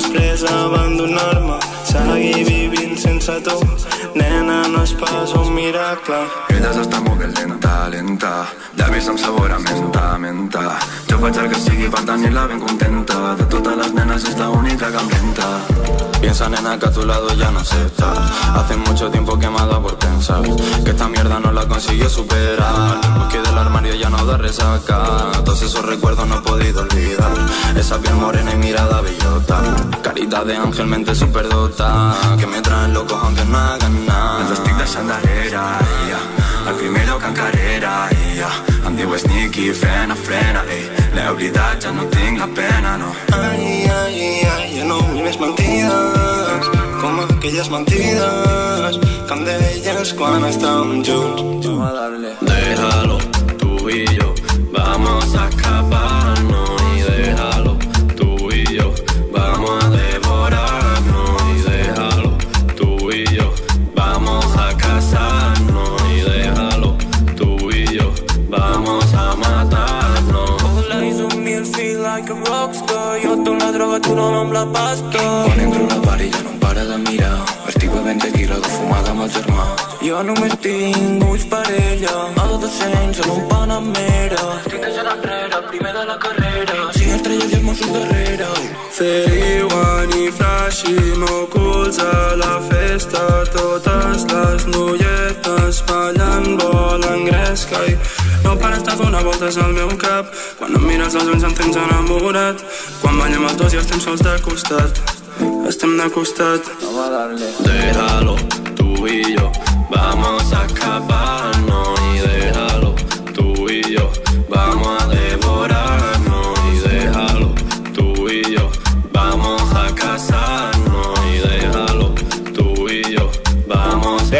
Després abandonar-me. Seguir vivint sense tu. Nena no és pas un miracle. Ella s'està movent lenta, lenta. Llavis amb sabor a menta, menta. Jo faig el que sigui per tenir-la ben De totes les nenes és la única renta Piensa nena que a tu lado ya no sé estar Hace mucho tiempo que me por pensar Que esta mierda no la consiguió superar. Porque del armario ya no da resaca. Todos esos recuerdos no he podido olvidar. Esa piel morena y mirada bellota. Carita de ángel, mente superdota Que me traen loco aunque no hagan nada. Els estic deixant darrere, ia El primero ia Em diu sneaky, frena, frena, ei L'he oblidat, ja no tinc la pena, no. Ai, ai, ai, ja no vull més mentides com aquelles mentides que em deies quan estàvem junts Vamos a darle. Déjalo, tú y yo, vamos a escaparnos no amb la pasta. Quan entro a la bar i ja no em para de mirar. Estic bevent tequila de fumada amb el germà. Jo només tinc ulls per ella. Adolescents en un Panamera Estic deixant enrere, primer de la carrera. Cinc estrelles i els Mossos darrere. Feriwan i flashy m'ocults a la festa. Totes les noies ballant volen gresca i no pares de donar voltes al meu cap. Quan em mires als ulls em tens enamorat Quan ballem els dos i estem sols de costat. Estem de costat. Déjalo, tú y yo, vamos a escaparnos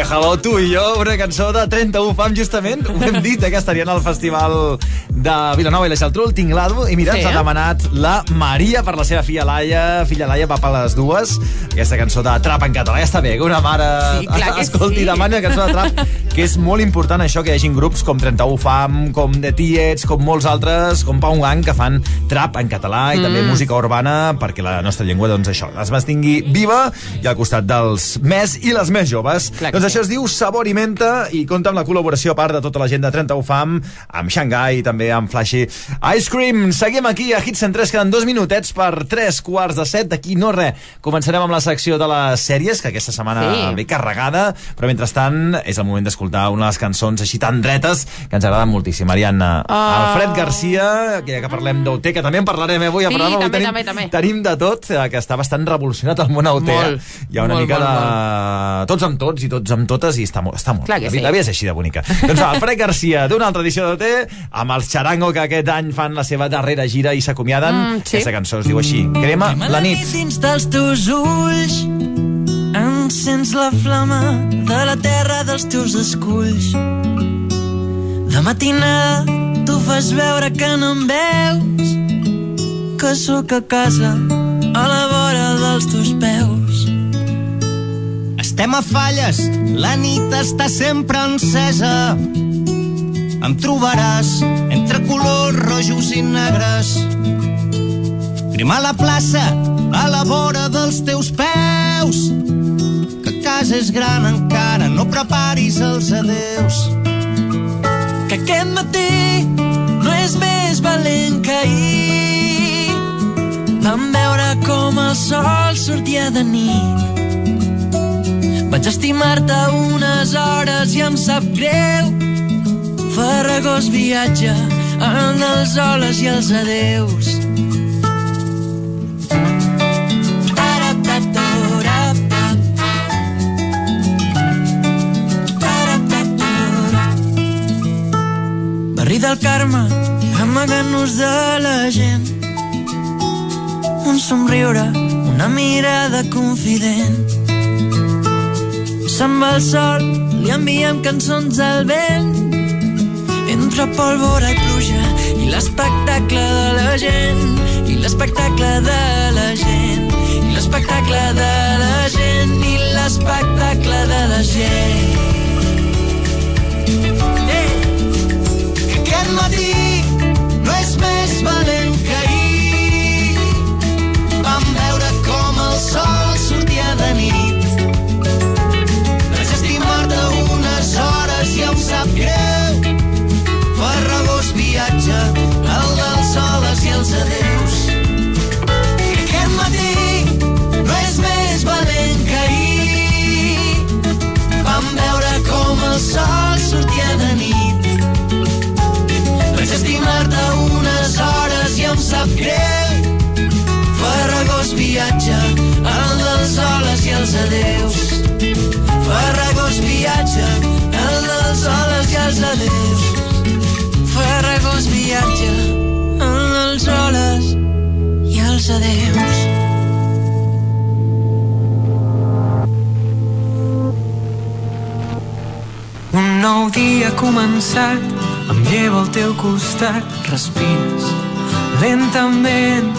Déjalo tu i jo, una cançó de 31 fam, justament. Ho hem dit, eh, que estarien al Festival de Vilanova i la Geltrú, el Tinglado, i mira, Sí, ens ha demanat la Maria per la seva filla Laia. Filla Laia va per les dues. Aquesta cançó de trap en català ja està bé, que una mare Sí, que escolti, sí. demani la cançó de trap, que és molt important això, que hi hagin grups com 31 fam, com The Tiets, com molts altres, com Pau Gang, que fan trap en català i també Mm. música urbana perquè la nostra llengua, doncs això, es mantingui viva i al costat dels més i les més joves. Clar doncs això es diu Sabor i Menta i compta amb la col·laboració a part de tota la gent de 31 Fam, amb Shanghai i també amb Flashy Ice Cream. Seguim aquí a Hits en 3, queden dos minutets per tres quarts de set. D'aquí no res. Començarem amb la secció de les sèries, que aquesta setmana Sí. ve carregada, però mentrestant és el moment d'escoltar una de les cançons així tan dretes que ens agraden moltíssim. Ariadna, Ah. Alfred Garcia, que ja que parlem d'OT, que també en parlarem, eh, avui. Sí, parlarem, avui també, tenim, també, també. Tenim de tot, eh, que està bastant revolucionat el món OT. Molt, Hi ha una molt, mica molt, de... Tots amb tots i tots amb totes i està molt, està molt. Clar que la, sí. vida- la vida és així de bonica. doncs va, Alfred Garcia, d'una altra edició d'OT, amb els Charango, que aquest any fan la seva darrera gira i s'acomiaden. Mm, sí. Aquesta cançó es diu així, Crema la nit. dins dels teus ulls encens la flama de la terra dels teus esculls de matinada tu fas veure que no em veus que sóc a casa a la vora dels teus peus Estem a falles, la nit està sempre encesa. Em trobaràs entre colors rojos i negres. Crema la plaça a la vora dels teus peus. Que casa és gran encara, no preparis els adeus. que aquest matí no és més valent que ahir vam veure com el sol sortia de nit vaig estimar-te unes hores i em sap greu farragós viatge en els holes i els adeus Taraptatorap. Taraptatorap. Buida el karma, amagant-nos de la gent. Un somriure, una mirada confident. Se'n va el sol, li enviem cançons al vent. Entre pólvora i pluja i l'espectacle de la gent, i l'espectacle de la gent, i l'espectacle de la gent, i l'espectacle de la gent. Eh! Que aquest matí no és més valent sap greu. Farragós viatge, el dels soles i els adeus. I aquest matí no és més valent que ahir. Vam veure com el sol sortia de nit. Vaig estimar-te unes hores i em sap greu. Farragós viatge, el dels soles i els adeus. El dels i els adeus. Farragós viatge, el dels soles i els adeus. Un nou dia començat, em llevo al teu costat, respires lentament.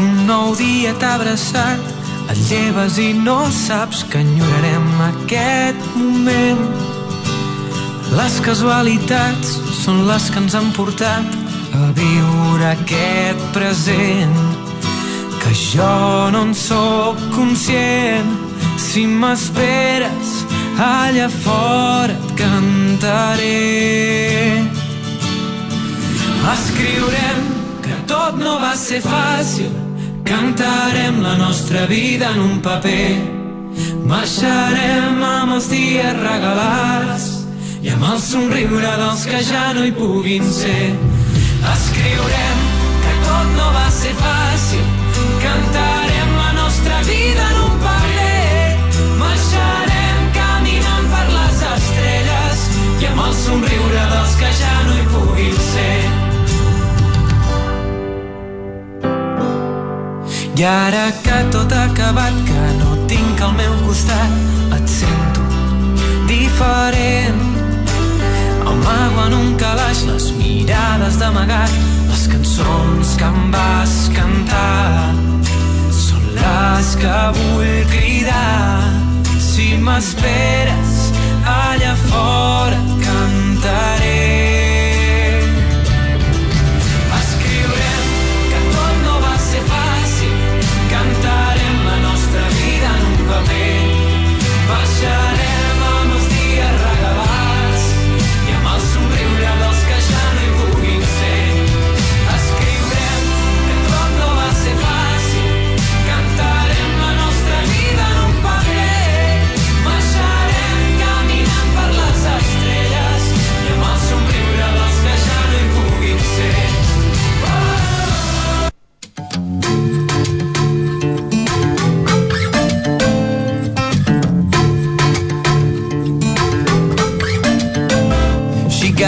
Un nou dia t'ha abraçat, et lleves i no saps que enyorarem aquest moment. Les casualitats són les que ens han portat a viure aquest present. Que jo no en sóc conscient. Si m'esperes allà fora et cantaré. Escriurem que tot no va ser fàcil. Cantarem la nostra vida en un paper. Marxarem amb els dies regalats i amb el somriure dels que ja no hi puguin ser. Escriurem que tot no va ser fàcil. Cantarem la nostra vida en un paper marxarem caminant per les estrelles. I amb el somriure dels que ja no hi puguin ser. I ara que tot ha acabat, que no tinc al meu costat, et sento diferent. Amago en un calaix les mirades d'amagat, les cançons que em vas cantar. Són les que vull cridar. Si m'esperes allà fora cantaré.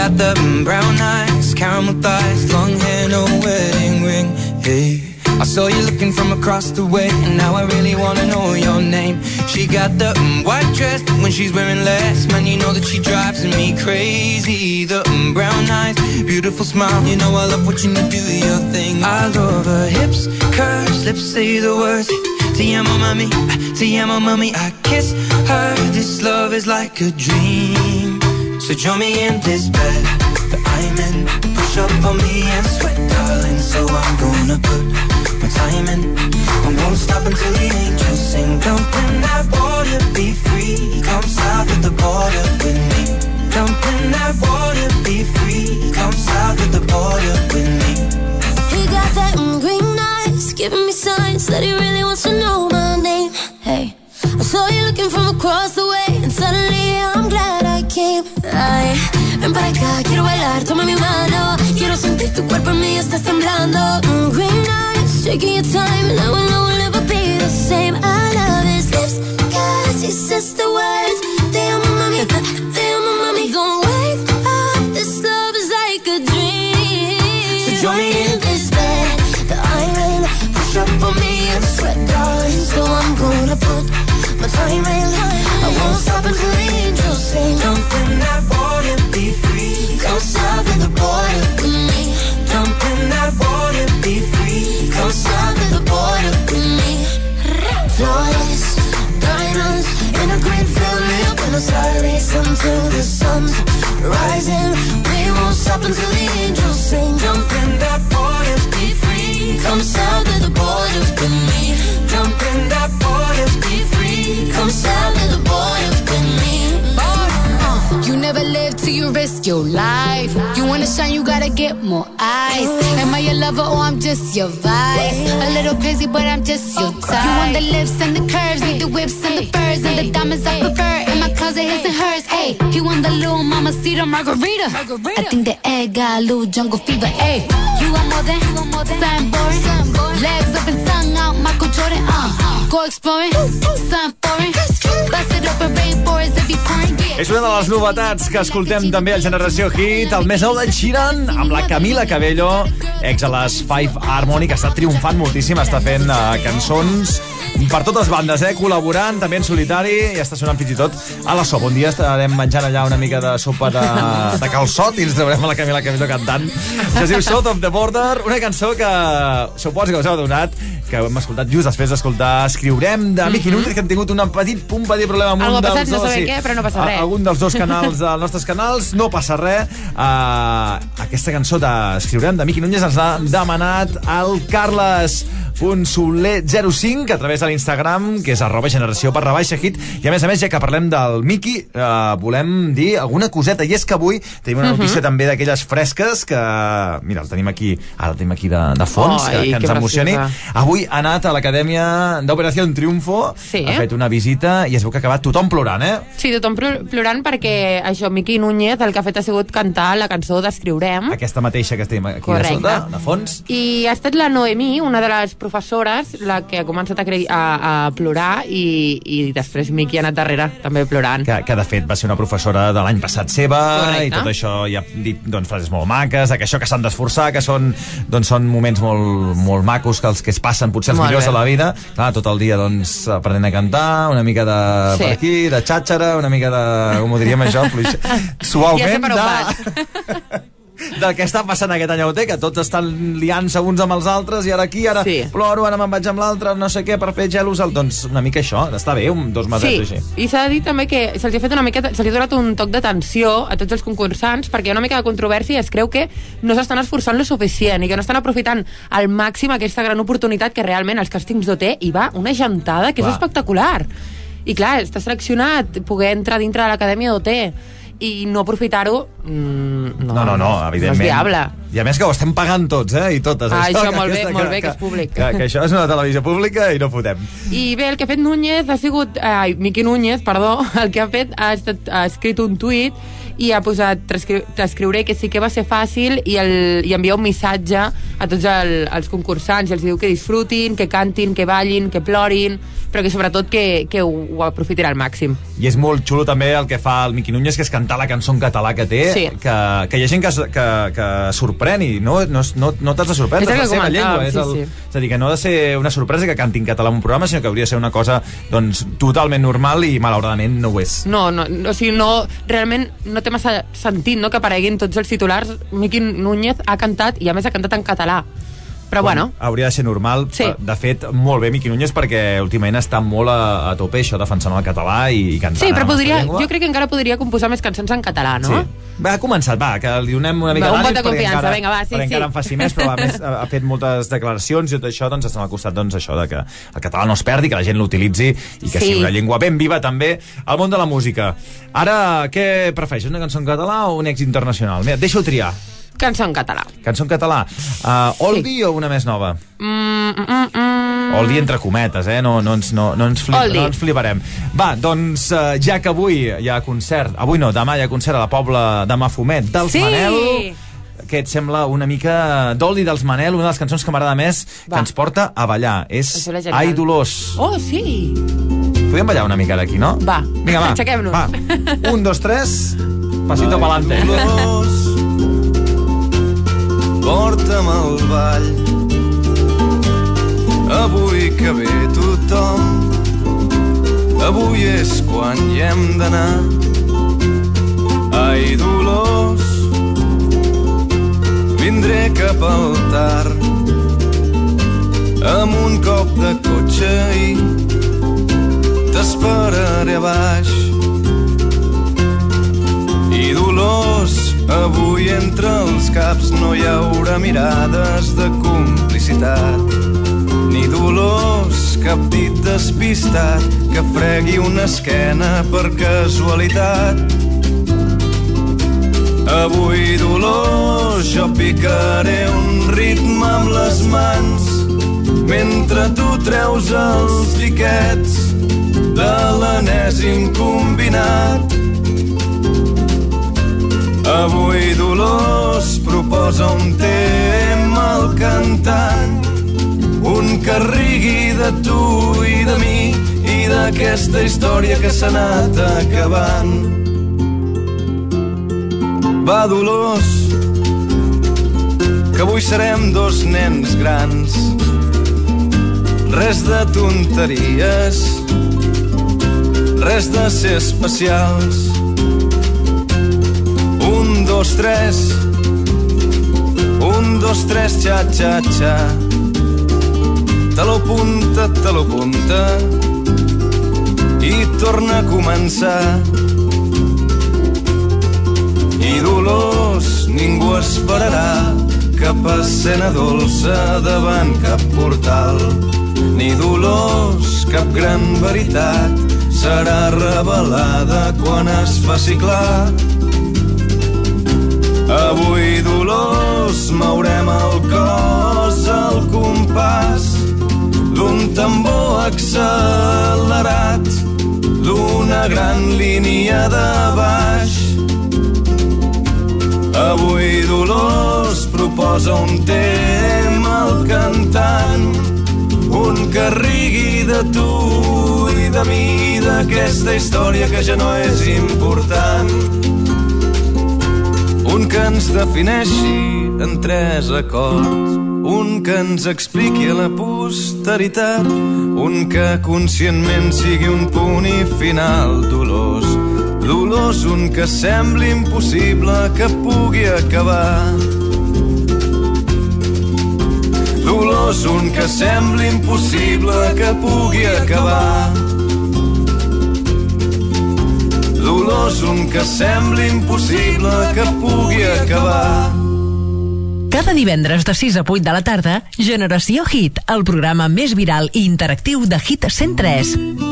Got the brown eyes, caramel thighs, long hair, no wedding ring. Hey, I saw you looking from across the way, and now I really wanna know your name. She got the white dress when she's wearing less. Man, you know that she drives me crazy. The brown eyes, beautiful smile. You know I love watching you do your thing. I love her hips, curves, lips say the words. Te amo, mami. Te. I kiss her. This love is like a dream. So join me in this bed that I'm in. Push up on me and sweat, darling. So I'm gonna put my time in. I won't stop until the angels sing. Jump in that water, be free. Come south of the border with me. Jump in that water, be free. Come south of the border with me. He got that mm, green eyes, giving me signs that he really wants to know my name. Hey, I saw you looking from across the Ven para acá, quiero bailar, toma mi mano. Quiero sentir tu cuerpo en mí, estás temblando. Mm, green eyes, shaking your time. And I will, I will never be the same. I love his lips, cause he says the words. They are my mommy, they are my mommy. Gonna wake up, this love is like a dream. So join me in this bed, the iron. Push up on me and sweat, darling. So I'm gonna put I won't stop until the angels sing. Jumping that board be free. Come stop in the border with me. Jumping that board be free. Come the border with me. A the rising. We won't stop until the angels sing. Jumping that board be free. Come south of the border with me. Jump in that boat be free. Uh, You never live till you risk your life. You wanna shine, you gotta get more eyes. Am I your lover or I'm just your vibe? A little crazy, but I'm just your type. You want the lips and the curves, need the whips and the furs and the diamonds I prefer. In my closet, his and hers. Hey, he want the little mama cedar margarita. I think the egg got a little jungle fever. Hey, you want more than, something boring. Legs up and tongue out, Michael Jordan. Uh, go exploring, something foreign. Bust it open, rainforest if you pouring. És una de les novetats que escoltem també al Generació Hit, el més nou d'en Sheeran, amb la Camila Cabello, ex a les Five Harmony, que està triomfant moltíssim, està fent uh, cançons per totes bandes, eh? col·laborant, també en solitari, i està sonant fins i tot a la sopa. Un dia estarem menjant allà una mica de sopa de, de calçot i ens traurem a la Camila Cabello cantant. Això es diu South of the Border, una cançó que suposo que us heu adonat, que hem escoltat just després d'escoltar Escriurem, de Miqui Núñez, que hem tingut un petit, un petit problema amb. Algo un dels passat, no dos, sabem què, però no passa a- res. algun dels dos canals dels nostres canals, no passa res. Uh, aquesta cançó d'Escriurem de Miqui Núñez ens l'ha demanat el Carles Soler05 a través de l'Instagram, que és arroba generació per rebaixa hit. I a més a més, ja que parlem del Miqui, uh, volem dir alguna coseta. I és que avui tenim una Mhm. notícia també d'aquelles fresques que... Mira, el tenim aquí, ara el tenim aquí de, de fons, Ai, que, que ens que emocioni. preciosa. Avui ha anat a l'Acadèmia d'Operació Triunfo, Sí. ha fet una visita i es veu que ha acabat tothom plorant, eh? Sí, tothom plor- plorant perquè això, Miqui Núñez el que ha fet ha sigut cantar la cançó d'Escriurem. Aquesta mateixa que estem aquí Correcte. de sota, de fons. I ha estat la Noemí, una de les professores, la que ha començat a, a, a plorar i, i després Miqui ha anat darrere també plorant. Que, que de fet va ser una professora de l'any passat seva Correcte. i tot això i ha dit doncs, frases molt maques, que això que s'han d'esforçar, que són, doncs, són moments molt, molt macos, que els que es passen potser els Molt millors bé. de la vida. Clar, tot el dia doncs, aprenent a cantar, una mica de Sí. per aquí, de xàxara, una mica de, com ho diríem això, fluix, Ja sé per on de, vas. del que està passant aquest any a UT, que tots estan liant-se uns amb els altres i ara aquí, ara Sí. ploro, ara me'n vaig amb l'altre, no sé què, per fer gelos, el... doncs una mica això, està bé, un, dos mesets Sí, així. i s'ha de dir també que se'ls ha fet una mica, se li ha donat un toc d'atenció a tots els concursants perquè hi ha una mica de controvèrsia i es creu que no s'estan esforçant lo suficient i que no estan aprofitant al màxim aquesta gran oportunitat que realment als càstings d'OT hi va una gentada que Clar. és espectacular. I clar, està seleccionat poder entrar dintre de l'acadèmia d'OT i no aprofitar-ho mm, no, No, no, no, evidentment. No és viable. I a més que ho estem pagant tots, eh? I totes. Ah, això, que molt bé, aquesta- molt bé, que és públic. Que, que això és una televisió pública i no fotem. I bé, el que ha fet Núñez ha sigut... Ai, Miqui Núñez, perdó, el que ha fet ha, estat, ha escrit un tuit i ha posat "T'escri- t'escriuré que sí que va ser fàcil i, el, i envia un missatge a tots el, els concursants i els diu que disfrutin, que cantin, que ballin, que plorin, però que sobretot que, que ho, ho aprofitin al màxim. I és molt xulo també el que fa el Miqui Núñez, que és cantar la cançó en català que té, Sí. que, que hi ha gent que, que, que sorprèn i no, no, no, no t'has de sorprendre, És la seva llengua. És, sí, el, sí. és a dir, que no ha de ser una sorpresa que canti en català en un programa, sinó que hauria de ser una cosa doncs, totalment normal i malauradament no ho és. No, no, no, o sigui, no, realment no té massa sentit no, que apareguin tots els titulars. Miqui Núñez ha cantat, i a més ha cantat en català. Però bueno, Hauria de ser normal. Sí. De fet, molt bé Miqui Núñez perquè últimament està molt a, a tope això defensant el català i, i cantant sí, però podria, jo crec que encara podria composar més cançons en català, no? Sí. Va, ha començat, va, que li donem una mica Va, un perquè confiança, encara, vinga, va, sí, perquè sí. encara en faci més, però a més ha, ha fet moltes declaracions i tot això, doncs estan al costat doncs, això de que el català no es perdi, que la gent l'utilitzi i que Sí. sigui una llengua ben viva també al món de la música. Ara, què prefereixes, una cançó en català o un èxit internacional? Mira, deixa-ho triar. Cançó en català. Cançó en català. Uh, oldie o una més nova? Mm, mm, mm, mm. Oldie entre cometes, eh? No, no, ens, no, no, ens, flip, Oldie. no ens fliparem. Va, doncs, uh, ja que avui hi ha concert, avui no, demà hi ha concert a la Pobla de Mafumet dels Sí! Manel, que et sembla una mica d'Oldie dels Manel, una de les cançons que m'agrada més, Va. que ens porta a ballar. És. Ai Dolors. Oh, sí! Podem ballar una mica ara aquí, no? Va, Vinga, va. aixequem-nos. Va, un, dos, tres, pasito pa'lante. Dolors, porta'm al ball. Avui que ve tothom, avui és quan hi hem d'anar. Ai, Dolors, vindré cap al tard, amb un cop de cotxe i t'esperaré a baix. I Dolors, caps no hi haurà mirades de complicitat ni dolors, cap dit despistat que fregui una esquena per casualitat. Avui, Dolors, jo picaré un ritme amb les mans mentre tu treus els tiquets de l'enèsim combinat. Avui, Dolors, proposa un tema al cantant un que rigui de tu i de mi i d'aquesta història que s'ha anat acabant. Va, Dolors, que avui serem dos nens grans. Res de tonteries, res de ser especials. Dos, tres, un, dos, tres, xa, xa, xa. Te lo punta, te lo punta i torna a començar. I Dolors ningú esperarà cap escena dolça davant cap portal. Ni Dolors cap gran veritat serà revelada quan es faci clar. Avui, Dolors, mourem el cos al compàs d'un tambor accelerat, d'una gran línia de baix. Avui Dolors proposa un tema al cantant, un que rigui de tu i de mi, d'aquesta història que ja no és important. Un que ens defineixi en tres acords, un que ens expliqui la posteritat, un que conscientment sigui un punt i final dolós. Dolós, un que sembli impossible que pugui acabar. Dolós, un que sembli impossible que pugui acabar. Dolors, un que sembli impossible que pugui acabar. Cada divendres de 6 a 8 de la tarda, Generació Hit, el programa més viral i interactiu de Hit 103.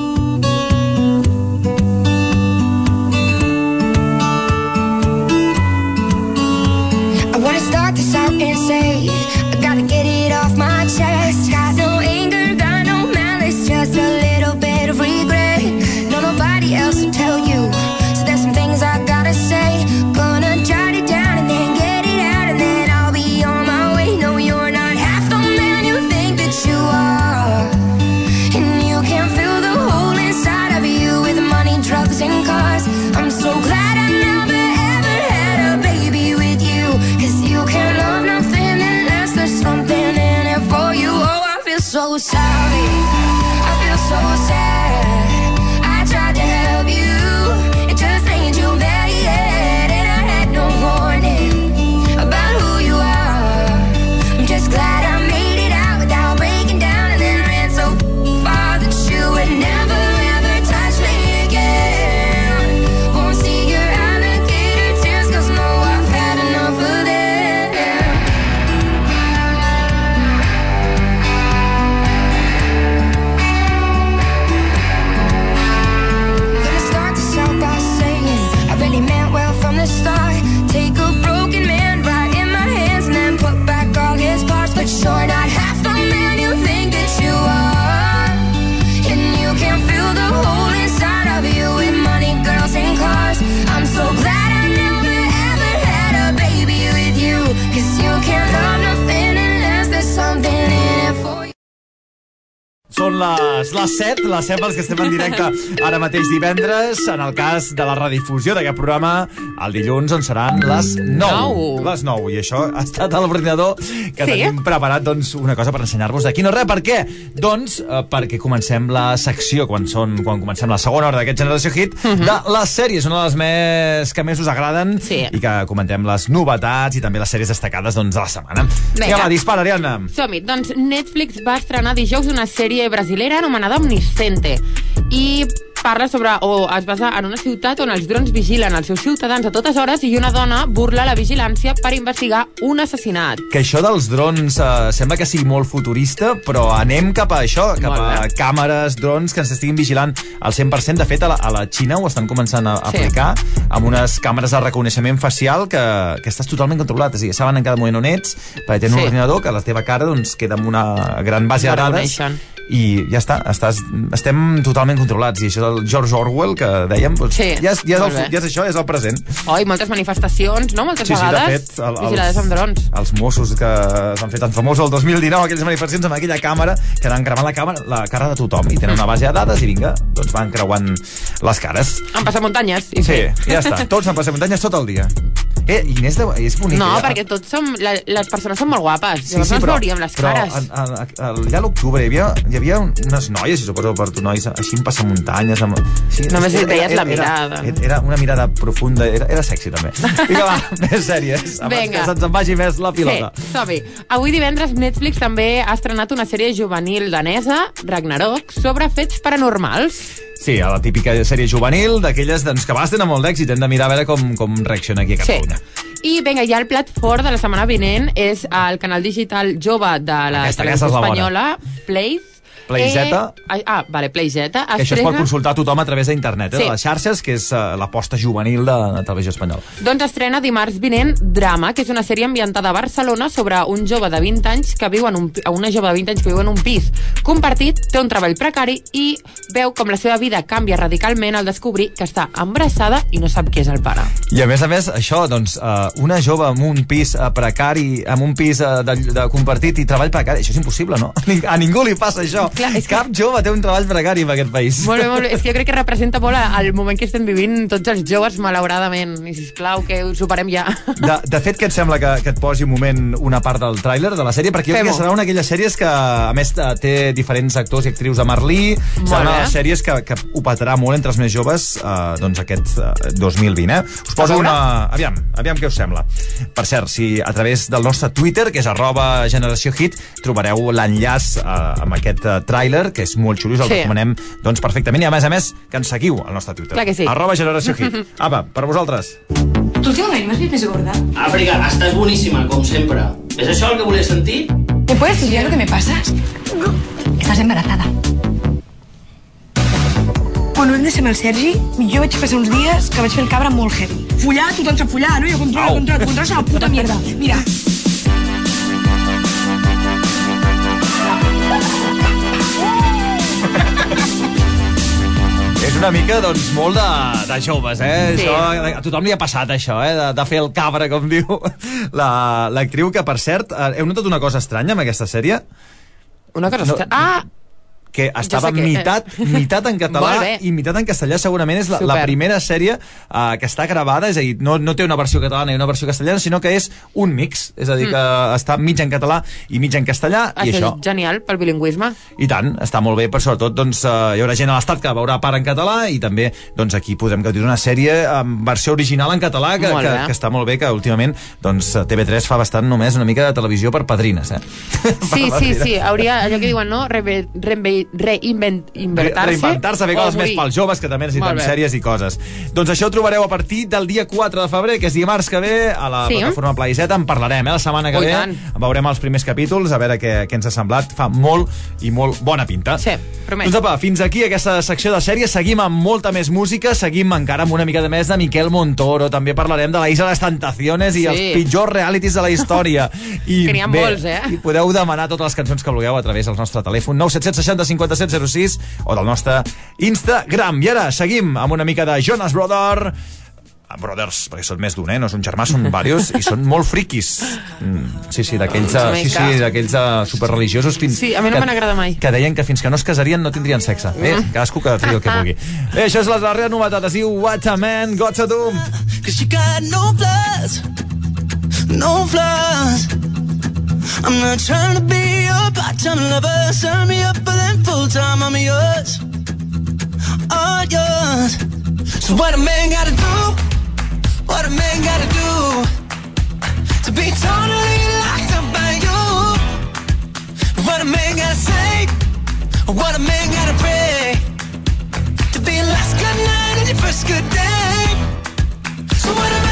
Són les, les 7, les 7 pels que estem en directe ara mateix divendres. En el cas de la redifusió d'aquest programa, el dilluns on seran les 9. Nou. Les 9. I això ha estat a l'ordinador que Sí? tenim preparat doncs, una cosa per ensenyar-vos d'aquí. No res, per què? Doncs eh, perquè comencem la secció, quan, són, quan comencem la segona hora d'aquest Generació Hit, Mhm. de les sèries, una de les més que més us agraden Sí. i que comentem les novetats i també les sèries destacades doncs, de la setmana. Vinga. Vinga, va, dispara, Ariadna. Som-hi. Doncs Netflix va estrenar dijous una sèrie brasilera anomenada Omniscente. I parla sobre, o es basa en una ciutat on els drons vigilen els seus ciutadans a totes hores i una dona burla la vigilància per investigar un assassinat. Que això dels drons eh, sembla que sigui molt futurista, però anem cap a això, cap a càmeres, drons que ens estiguin vigilant al 100%. De fet, a la, a la Xina ho estan començant a Sí. aplicar amb unes càmeres de reconeixement facial que, que estàs totalment controlat. És a dir, saben en cada moment on ets, perquè tenen Sí. un ordinador que la teva cara doncs, queda amb una gran base de dades. I ja està, estàs, estem totalment controlats. I això del George Orwell que dèiem, doncs, Sí, ja, és, ja, és el, ja és això, és el present. Oi, moltes manifestacions, no? Moltes Sí, sí, de vegades fet, el- els- vigilades amb drons. els Mossos que es van fer tan famosos el 2019, aquelles manifestacions amb aquella càmera, que anaven cremant la, càmera, la cara de tothom, i tenen una base de dades, i vinga, doncs van creuant les cares. Han passat muntanyes. I Sí, ja està, tots han passat muntanyes tot el dia. Eh, Inés, de, és bonic. No, eh? perquè tots som... La, les persones són molt guapes. Sí, Llavors sí, no ens però, veuríem les però cares. a, a, a, allà a l'octubre hi havia, hi havia unes noies, i suposo per tu nois, així en passamuntanyes. Amb, sí, Només era- veies la era- mirada. Era, era una mirada profunda, era, era sexy també. Vinga, va, més sèries, abans Vinga. que se'ns en vagi més la pilota. Sí, som-hi. Avui divendres Netflix també ha estrenat una sèrie juvenil danesa, Ragnarok, sobre fets paranormals. Sí, a la típica sèrie juvenil, d'aquelles doncs, que vegades tenen molt d'èxit, hem de mirar a veure com, com reacciona aquí a Catalunya. I vinga, ja el plat fort de la setmana vinent és el canal digital jove de la Aquesta, televisió espanyola, Play. Playzeta. Eh, ah, vale, Playzeta. Que això es pot consultar tothom a través d'internet, eh, Sí. de les xarxes, que és uh, l'aposta juvenil de la televisió espanyola. Doncs estrena dimarts vinent Drama, que és una sèrie ambientada a Barcelona sobre un jove de 20 anys que viu en un, una jove de 20 anys que viu en un pis compartit, té un treball precari i veu com la seva vida canvia radicalment al descobrir que està embarassada i no sap qui és el pare. I a més a més, això, doncs, uh, una jove amb un pis uh, precari, amb un pis uh, de, de compartit i treball precari, això és impossible, no? A A ningú li passa això. Clar, és que- Cap jove té un treball precari en aquest país. Molt bé, molt bé. És que jo crec que representa molt el moment que estem vivint tots els joves, malauradament. I sisplau, que ho superem ja. De, de fet, què et sembla que, que et posi un moment una part del tràiler de la sèrie? Perquè jo crec que serà una d'aquelles sèries que, a més, eh, té diferents actors i actrius de Merlí. serà una de les sèries que, que ho petarà molt entre els més joves eh, doncs aquest eh, 2020, eh? Us poso una... Aviam, aviam què us sembla. Per cert, si a través del nostre Twitter, que és arroba generació hit, trobareu l'enllaç eh, amb aquest eh, tràiler, que és molt xulo, us el Sí. recomanem doncs, perfectament. I a més a més, que ens seguiu al nostre Twitter. Clar que sí. Arroba generació hit. Apa, per vosaltres. ¿Tú últimamente me has visto gorda? Àfrica, estàs boníssima, com sempre. És això el que volies sentir? ¿Me puedes explicar lo que me pasa? Estás embarazada. Bueno, hem de ser amb el Sergi. Jo vaig passar uns dies que vaig fer el cabra molt heavy. Follar, tothom sap follar, no? Jo controla, controla, controla, és una puta mierda. Mira. Una mica, doncs, molt de, de joves, eh? Sí. Això, a tothom li ha passat, això, eh? De, de fer el cabra, com diu la- l'actriu, que, per cert, eh, heu notat una cosa estranya amb aquesta sèrie? Una cosa... No. Ah, que estava que- mitat, mitat en català i mitat en castellà segurament és la, la primera sèrie uh, que està gravada, és a dir, no, no té una versió catalana i una versió castellana, sinó que és un mix, és a dir, Mm. que està mig en català i mig en castellà, i això això, és genial pel bilingüisme. i tant, està molt bé, però sobretot doncs, uh, hi haurà gent a l'estat que veurà part en català i també doncs, aquí podem gaudir d'una sèrie amb versió original en català que, que, que està molt bé, que últimament doncs, TV3 fa bastant només una mica de televisió per padrines, eh? Sí, sí, sí, hauria, allò que diuen, no? Rebe, rebe, reinvent, inventar-se. Reinventar-se, fer o coses més pels joves que també necessiten sèries i coses. Doncs això ho trobareu a partir del dia 4 de febrer, que és dimarts que ve, a la Sí. plataforma Playzeta. En parlarem, eh, la setmana que Oh, i ve. tant. Veurem els primers capítols, a veure què, què ens ha semblat. Fa molt i molt bona pinta. Sí, promet. Doncs apa, fins aquí aquesta secció de sèries. Seguim amb molta més música, seguim encara amb una mica de més de Miquel Montoro. També parlarem de la Isla de les Tentaciones i Sí. els pitjors realities de la història. I Que n'hi ha bé, molts, eh? I podeu demanar totes les cançons que vulgueu a través del nostre telèfon 977 60 57 06 o del nostre Instagram. I ara seguim amb una mica de Jonas Brother brothers, perquè són més d'un, eh? no és un germà, són diversos, i són molt friquis. Mm, sí, sí, d'aquells uh, sí, sí, d'aquells uh, superreligiosos fins... Sí, a mi no me n'agrada mai. Que deien que fins que no es casarien no tindrien sexe. Bé, Mm. cadascú que tregui el que vulgui. Bé, això és la darrera novetat, es diu What a Man Got to Do. Cause you got no flaws, no flaws. I'm not trying to be your part-time lover. Sign me up for then full-time. I'm yours, all yours. So what a man gotta do? What a man gotta do to be totally locked up by you? What a man gotta say? What a man gotta pray to be last good night and your first good day? So what a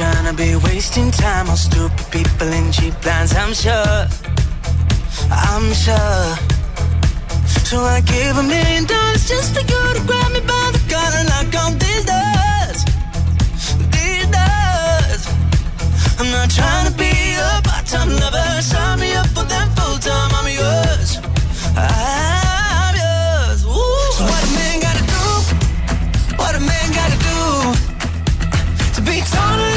trying to be wasting time on stupid people in cheap lines. I'm sure, I'm sure. So I gave a million dollars just for you to grab me by the collar and lock on these doors, these doors. I'm not trying to be a part-time lover. Sign me up for them full-time. I'm yours. I'm yours. Ooh. So what a man gotta do? What a man gotta do to be totally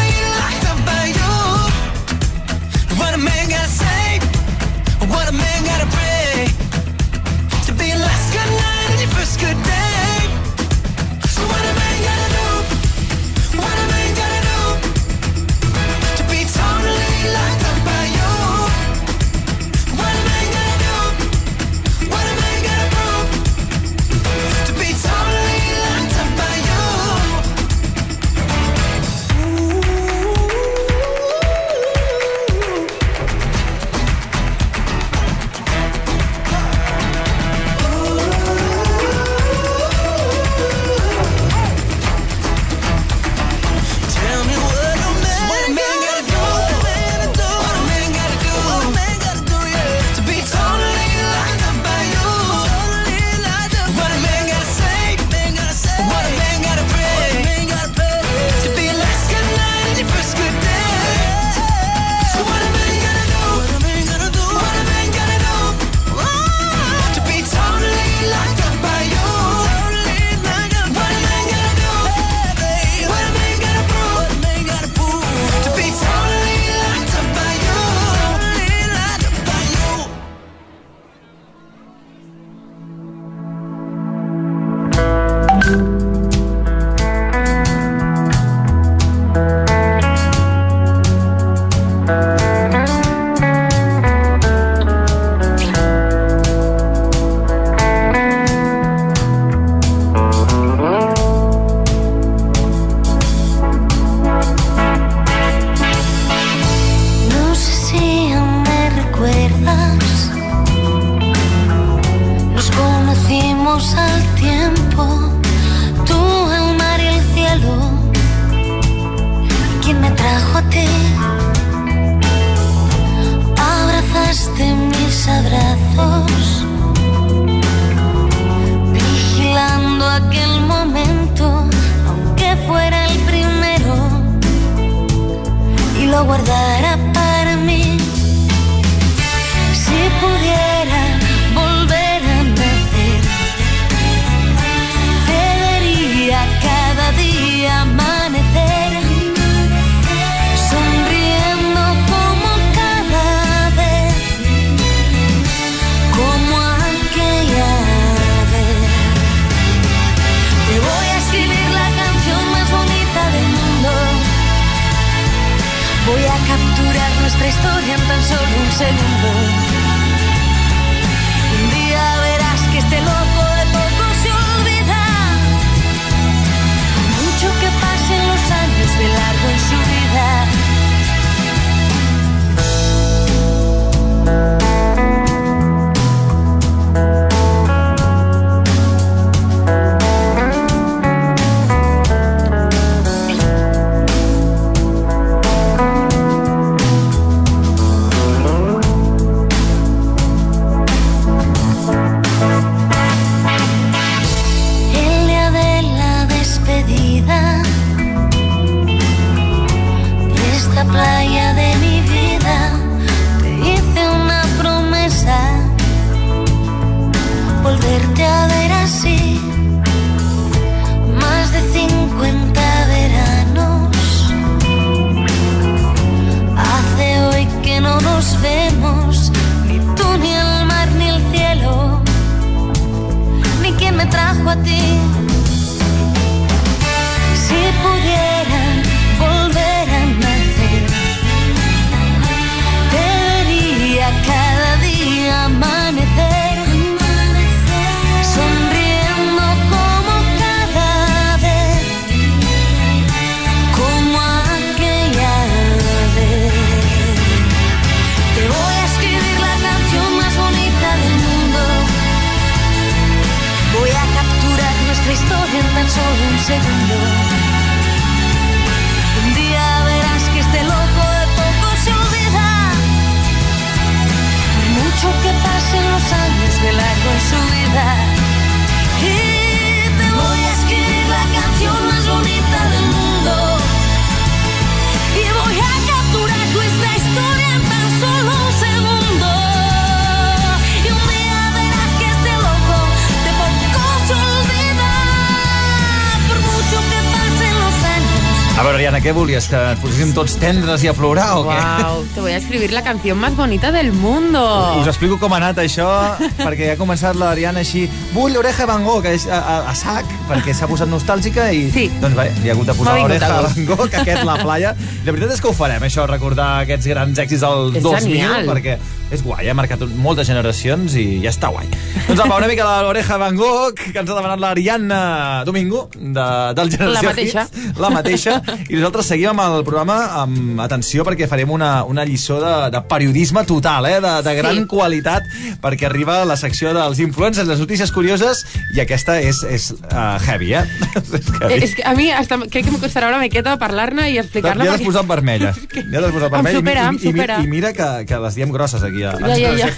Volies? Que ens poséssim tots tendres i a plorar o què? Wow, te voy a escribir la canción más bonita del mundo. Us explico com ha anat això, perquè ha començat l'Ariana així, vull l'oreja Van Gogh a, a, a sac, perquè s'ha posat nostàlgica i Sí. doncs bé, hi ha hagut de posar l'oreja a. Van Gogh, aquest la playa. La veritat és que ho farem, això, recordar aquests grans èxits del És 2000, genial. perquè és guai, ha marcat moltes generacions i ja està guai. Doncs apa, una mica de l'oreja Van Gogh, que ens ha demanat l'Ariana Domingo, de, del Generació La mateixa. Hits, la mateixa, i nosaltres seguim amb el programa amb atenció perquè farem una, una lliçó de, de periodisme total, eh? de, de gran Sí. qualitat, perquè arriba la secció dels influencers, les notícies curioses, i aquesta és, és uh, heavy, eh? és heavy. Eh, És que a mi hasta, crec que em costarà una miqueta parlar-ne i explicar-la. Ja l'has posat vermella. Ja l'has posat Em vermella. supera, I, em i, i, supera. I mira que, que les diem grosses aquí. A, Ja, ja, ja.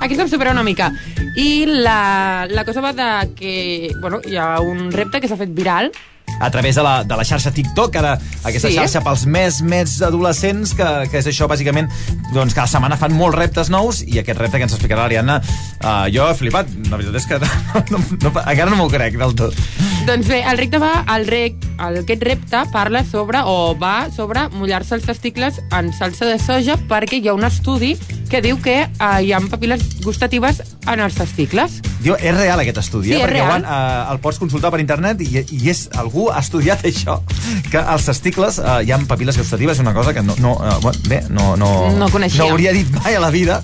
Aquesta em supera una mica. I la, la cosa va de que bueno, hi ha un repte que s'ha fet viral a través de la, de la xarxa TikTok, ara aquesta Sí. xarxa pels més més adolescents, que, que és això, bàsicament, doncs cada setmana fan molts reptes nous, i aquest repte que ens explicarà l'Ariadna, uh, jo he flipat, la veritat és que no, no, no, encara no m'ho crec del tot. Doncs bé, el repte va, el rec, el, aquest repte parla sobre, o va sobre mullar-se els testicles en salsa de soja perquè hi ha un estudi que diu que eh, hi ha papil·les gustatives en els testicles. Diu, és real aquest estudi, Sí, eh? és perquè real. han, uh, el pots consultar per internet i, i és, algú ha estudiat això, que als testicles uh, hi ha papil·les gustatives, una cosa que no, no, bueno, bé, no, no, No coneixia. no hauria dit mai a la vida,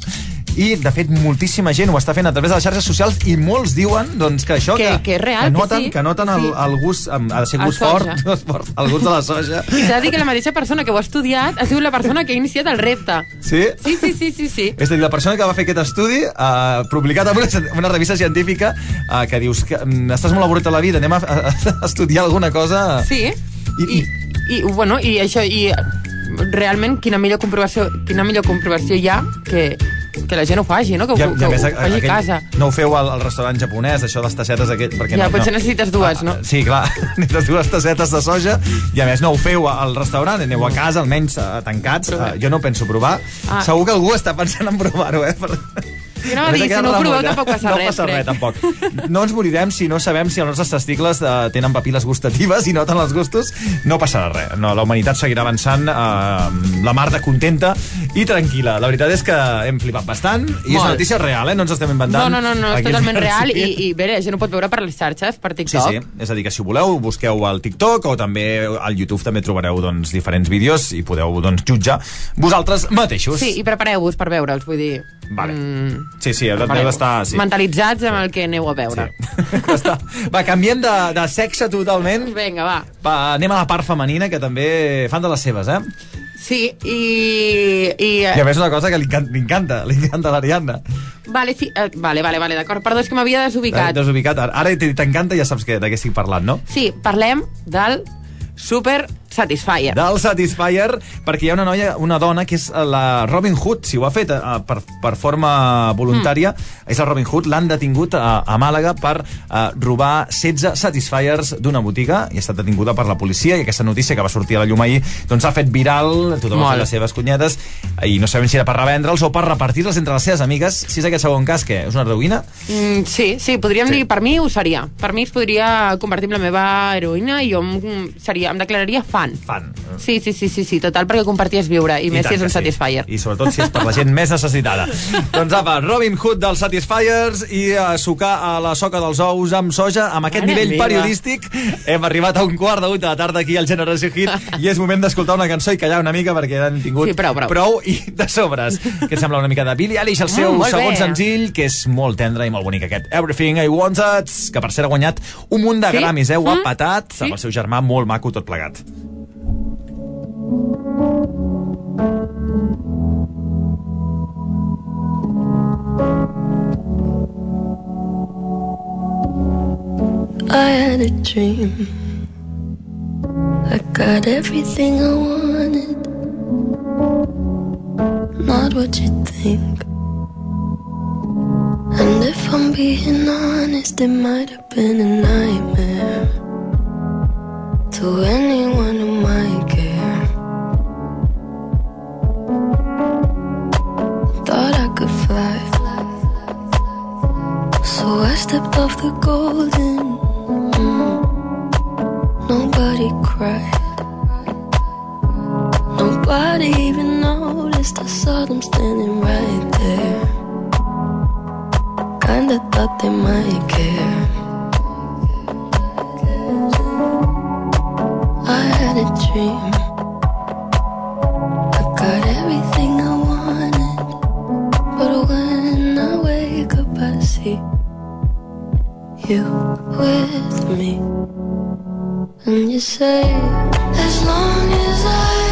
i, de fet, moltíssima gent ho està fent a través de les xarxes socials i molts diuen doncs, que això... Que- que és real, que que noten, sí. que noten el, el gust... Ha de ser gust fort, fort, el gust de la soja. I s'ha de dir que la mateixa persona que ho ha estudiat ha sigut la persona que ha iniciat el repte. Sí? Sí, sí, sí, sí, sí. És a dir, la persona que va fer aquest estudi, uh, publicat en una, una revista científica, uh, que dius que mm, estàs molt avorrit a la vida, anem a, a, a estudiar alguna cosa... Sí. I, I, i, bueno, i això, i realment quina millor comprovació, quina millor comprovació hi ha que, que la gent ho faci, no? Que, ho, que ho faci a casa. No ho feu al, al restaurant japonès, això de les tassetes aquell... Perquè Ja, no, potser no. necessites dues, no? Sí, clar, necessites dues tassetes de soja i a més no ho feu al restaurant, aneu a casa, almenys uh, tancats. Uh, jo no penso provar. Ah. Segur que algú està pensant en provar-ho, eh? Jo anava a dir, si no ho proveu tampoc passa no res, passa res, tampoc. No ens morirem si no sabem si els nostres testicles uh, tenen papil·les gustatives i noten els gustos. No passarà res. No, la humanitat seguirà avançant uh, la mar de contenta i tranquil·la. La veritat és que hem flipat bastant i és Molt. una notícia real, eh? No ens estem inventant. No, no, no, no és totalment al real i, i bé, la gent ho pot veure per les xarxes, per Sí, TikTok. sí. És a dir, que si voleu, busqueu al TikTok o també al YouTube també trobareu doncs, diferents vídeos i podeu doncs, jutjar vosaltres mateixos. Sí, i prepareu-vos per veure'ls, vull dir... Vale. Mm, Sí, sí, heu d'estar... Sí. Mentalitzats amb el que aneu a veure. Està. Va, canviem de, de sexe totalment. Vinga, va. Va, anem a la part femenina, que també fan de les seves, eh? Sí, i... i I a més una cosa que li encan- li encanta, li encanta l'Ariadna. Vale, sí, eh, vale, vale, vale, d'acord. Perdó, és que m'havia desubicat. Desubicat. Ara t'encanta i ja saps que, de què estic parlant, no? Sí, parlem del Super Satisfyer. Del Satisfyer, perquè hi ha una noia, una dona, que és la Robin Hood, si ho ha fet eh, per, per forma voluntària, mm. és la Robin Hood, l'han detingut a, a Màlaga per eh, robar 16 Satisfyers d'una botiga, i ha estat detinguda per la policia, i aquesta notícia que va sortir a la llum ahir, doncs ha fet viral, tothom ha Molt. fet les seves cunyetes, i no sabem si era per revendre'ls o per repartir-les entre les seves amigues. Si és aquest segon cas, què? És una heroïna? Mm, sí, sí, podríem sí. dir, per mi ho seria. Per mi es podria convertir en la meva heroïna i jo em, seria, em declararia fan. Fan. Sí, sí, sí, sí, sí, total, perquè compartir és viure, i, més tant si és un sí. Satisfyer. I sobretot si és per la gent més necessitada. doncs apa, Robin Hood dels Satisfyers i a sucar a la soca dels ous amb soja. Amb aquest Mare nivell meva. periodístic hem arribat a un quart de vuit de la tarda aquí al Generació Hit i és moment d'escoltar una cançó i callar una mica perquè han tingut Sí, prou, prou. prou i de sobres. que et sembla una mica de Billie Eilish, el seu Mm, segon bé. senzill, que és molt tendre i molt bonic aquest Everything I Wanted, que per cert ha guanyat un munt de Sí? Grammys, eh? Ho ha Mm? patat Sí? amb el seu germà, molt maco tot plegat. I had a dream. I got everything I wanted. Not what you think. And if I'm being honest, it might have been a nightmare to anyone who might I could fly, so I stepped off the golden. mm. Nobody cried. Nobody even noticed. I saw them standing right there. Kinda thought they might care. I had a dream. I got everything you with me. And you say, as long as I'm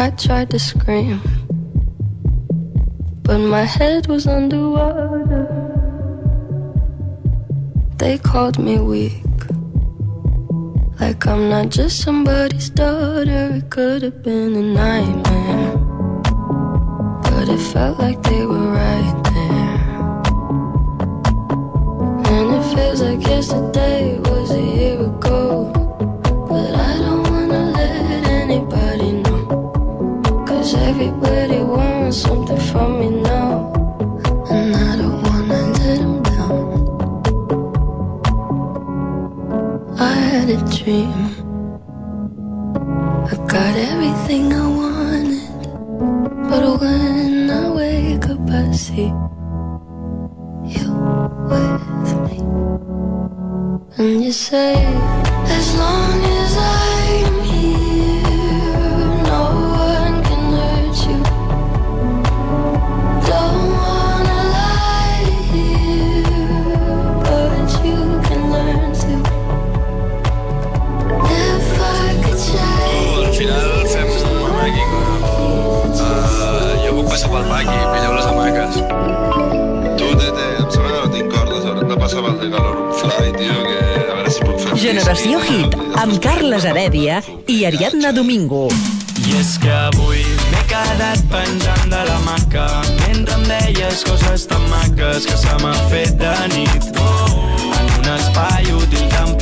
I tried to scream, but my head was underwater. They called me weak, like I'm not just somebody's daughter. It could have been a nightmare, but it felt like they were right there. And it feels like yesterday everybody wants something from me now. And I don't wanna let them down. I had a dream. I got everything I wanted. But when I wake up, I see you with me. And you say, as long maqui, pilleu les hamaques. Tu, Tete, em sembla que no tinc cordes, haurem de passar pel de calor un fly, tio, que a veure si puc fer... Generació Hit, amb Carles Heredia i Ariadna Domingo. I és que avui m'he quedat penjant de la maca mentre em deies coses tan maques que se m'ha fet de nit. En un espai útil tan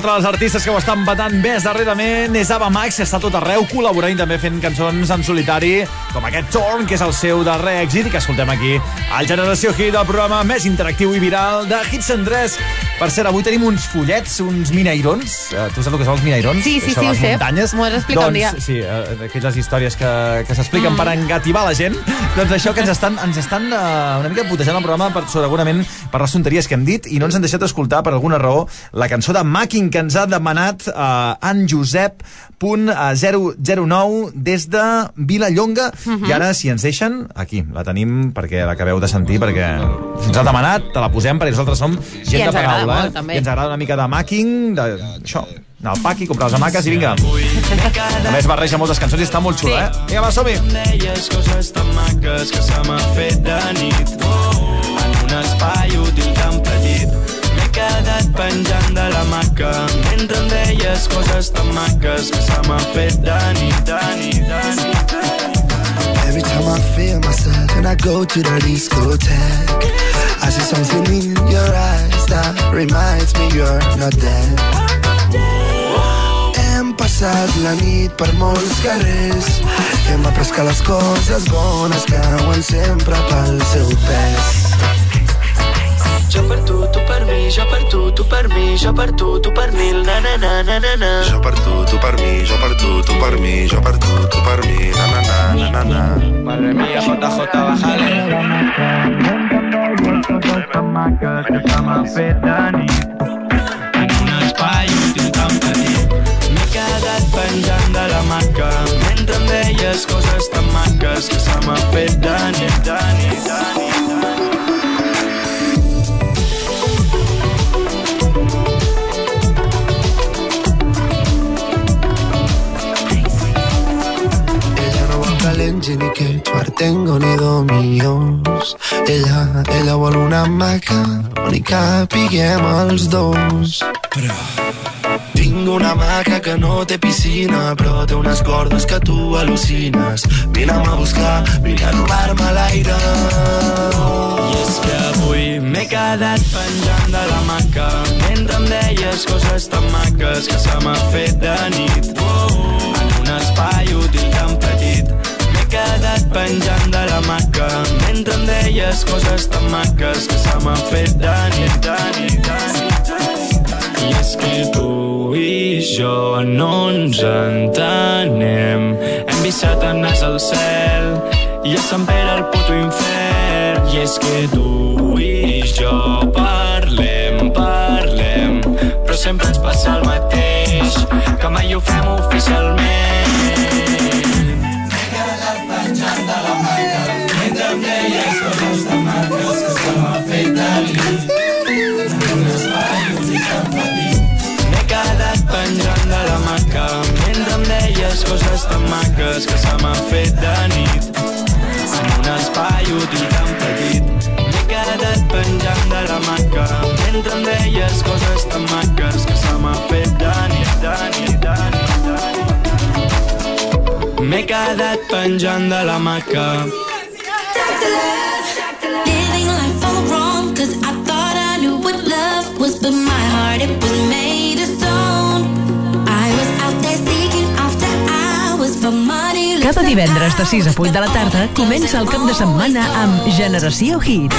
altre dels artistes que ho estan batant més darrerament és Ava Max, que està tot arreu col·laborant i també fent cançons en solitari, com aquest Torn, que és el seu darrer èxit i que escoltem aquí al Generació Hit, el programa més interactiu i viral de Hits and Dress. Per cert, avui tenim uns fullets, uns minairons. Uh, tu saps el que són els minairons? Sí, sí, Això sí, ho sé. muntanyes. M'ho has explicat un dia. doncs, Sí, uh, d'aquelles històries que, que s'expliquen mm. per engativar la gent. Doncs això que ens estan, ens estan uh, una mica putejant el programa per, segurament per les tonteries que hem dit i no ens han deixat escoltar per alguna raó la cançó de Macking que ens ha demanat uh, en Josep punt eh, 009 des de Vilallonga Mhm. i ara si ens deixen, aquí la tenim perquè l'acabeu de sentir perquè ens ha demanat, te la posem perquè nosaltres som gent de paraula molt, eh? també. i ens agrada una mica de macking de, això, anar al paqui, comprar les hamaques i vinga a més barreja moltes cançons i està molt xulo, Sí. eh? Vinga, va, som-hi! deies coses tan maques que se m'ha fet de nit en un espai útil tan petit m'he quedat penjant de la maca mentre em deies coses tan maques que se m'ha fet de nit, de nit, de nit. Every time I feel myself and I go to the discotheque, I see something in your eyes that reminds me you're not dead. Hem passat la nit per molts carrers hem après que les coses bones cauen sempre pel seu pes. Jo per tu, tu per mi, jo per tu, tu per mi, jo per tu, tu per mil, na na na na na na. Jo per tu, tu per mi, jo per tu, tu per mi, jo per tu, tu per mi, na na na na na na. Madre mía, JJ, bájale. en un espai útil tan petit. M'he quedat penjant de la maca mentre em deies coses tan maques que se m'ha fet de nit, de nit, de nit, de nit. Vol que l'enginy que tengo ni dominions. Ella, ella vol una maca capiguem els dos. Però... Tinc una maca que no té piscina, però té unes cordes que tu al·lucines. Vine'm a buscar, vine a robar-me l'aire. I és que avui m'he quedat penjant de la maca mentre em deies coses tan maques que se m'ha fet de nit. En un espai útil tan petit quedat penjant de la maca mentre em deies coses tan maques que se m'ha fet de nit, de nit, de nit, de nit. I és que tu i jo no ens entenem. Hem vissat el nas al cel i a Sant Pere el puto infern. I és que tu i jo parlem, parlem, però sempre ens passa el mateix, que mai ho fem oficialment. Deies coses tan maques que se m'ha fet de nit. En un espai útil tan petit. M'he quedat penjant de la maca mentre em deies coses tan maques que se m'ha fet de nit, de nit, de nit, de nit. M'he quedat penjant de la maca. Living life all wrong, cause I thought I knew what love was, but my heart, it was Cada divendres de 6 a 8 de la tarda comença el cap de setmana amb Generació Hit.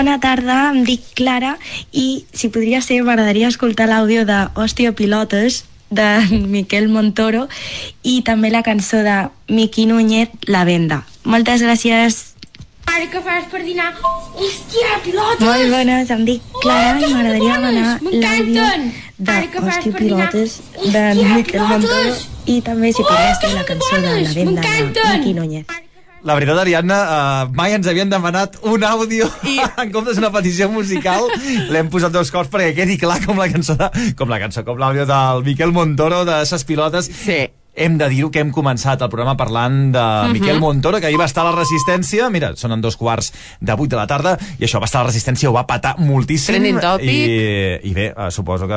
Bona tarda, em dic Clara i si podria ser m'agradaria escoltar l'àudio de Hòstia Pilotes de Miquel Montoro i també la cançó de Miqui Núñez, La Venda. Moltes gràcies. Ara què fas per dinar? Hòstia, pilotes! Molt bones, em dic Clara i m'agradaria demanar l'àudio de Hòstia? Pilotes de Miquel Montoro i també si podries fer la cançó de La Venda de! Miqui Núñez. La veritat, Ariadna, uh, mai ens havien demanat un àudio I... en comptes d'una petició musical. L'hem posat dos cops perquè quedi clar com la cançó, de, com la cançó, com l'àudio del Miquel Montoro de Ses Pilotes. Sí. Hem de dir-ho que hem començat el programa parlant de Mhm. Miquel Montoro, que ahir va estar a la Resistència. Mira, són en dos quarts de vuit de la tarda, i això va estar a la Resistència, ho va patar moltíssim. Trending topic. I, I bé, uh, suposo que...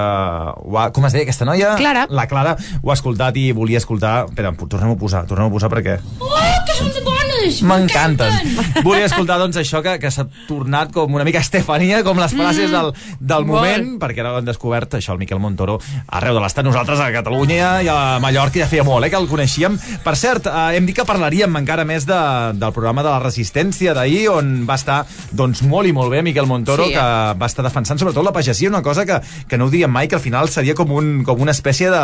Ho ha, com es deia aquesta noia? Clara. La Clara ho ha escoltat i volia escoltar... Espera, tornem-ho a posar, tornem-ho a posar perquè... Oh, que són de bones! M'encanten. Volia escoltar, doncs, això que, que s'ha tornat com una mica Estefania, com les frases Mm. del, del Molt. moment, perquè ara ho hem descobert, això, el Miquel Montoro, arreu de l'estat. Nosaltres a Catalunya i a Mallorca ja feia molt, eh, que el coneixíem. Per cert, eh, hem dit que parlaríem encara més de, del programa de la Resistència d'ahir, on va estar, doncs, molt i molt bé Miquel Montoro, Sí. que va estar defensant sobretot la pagesia, una cosa que, que no ho diguem mai, que al final seria com, un, com una espècie de,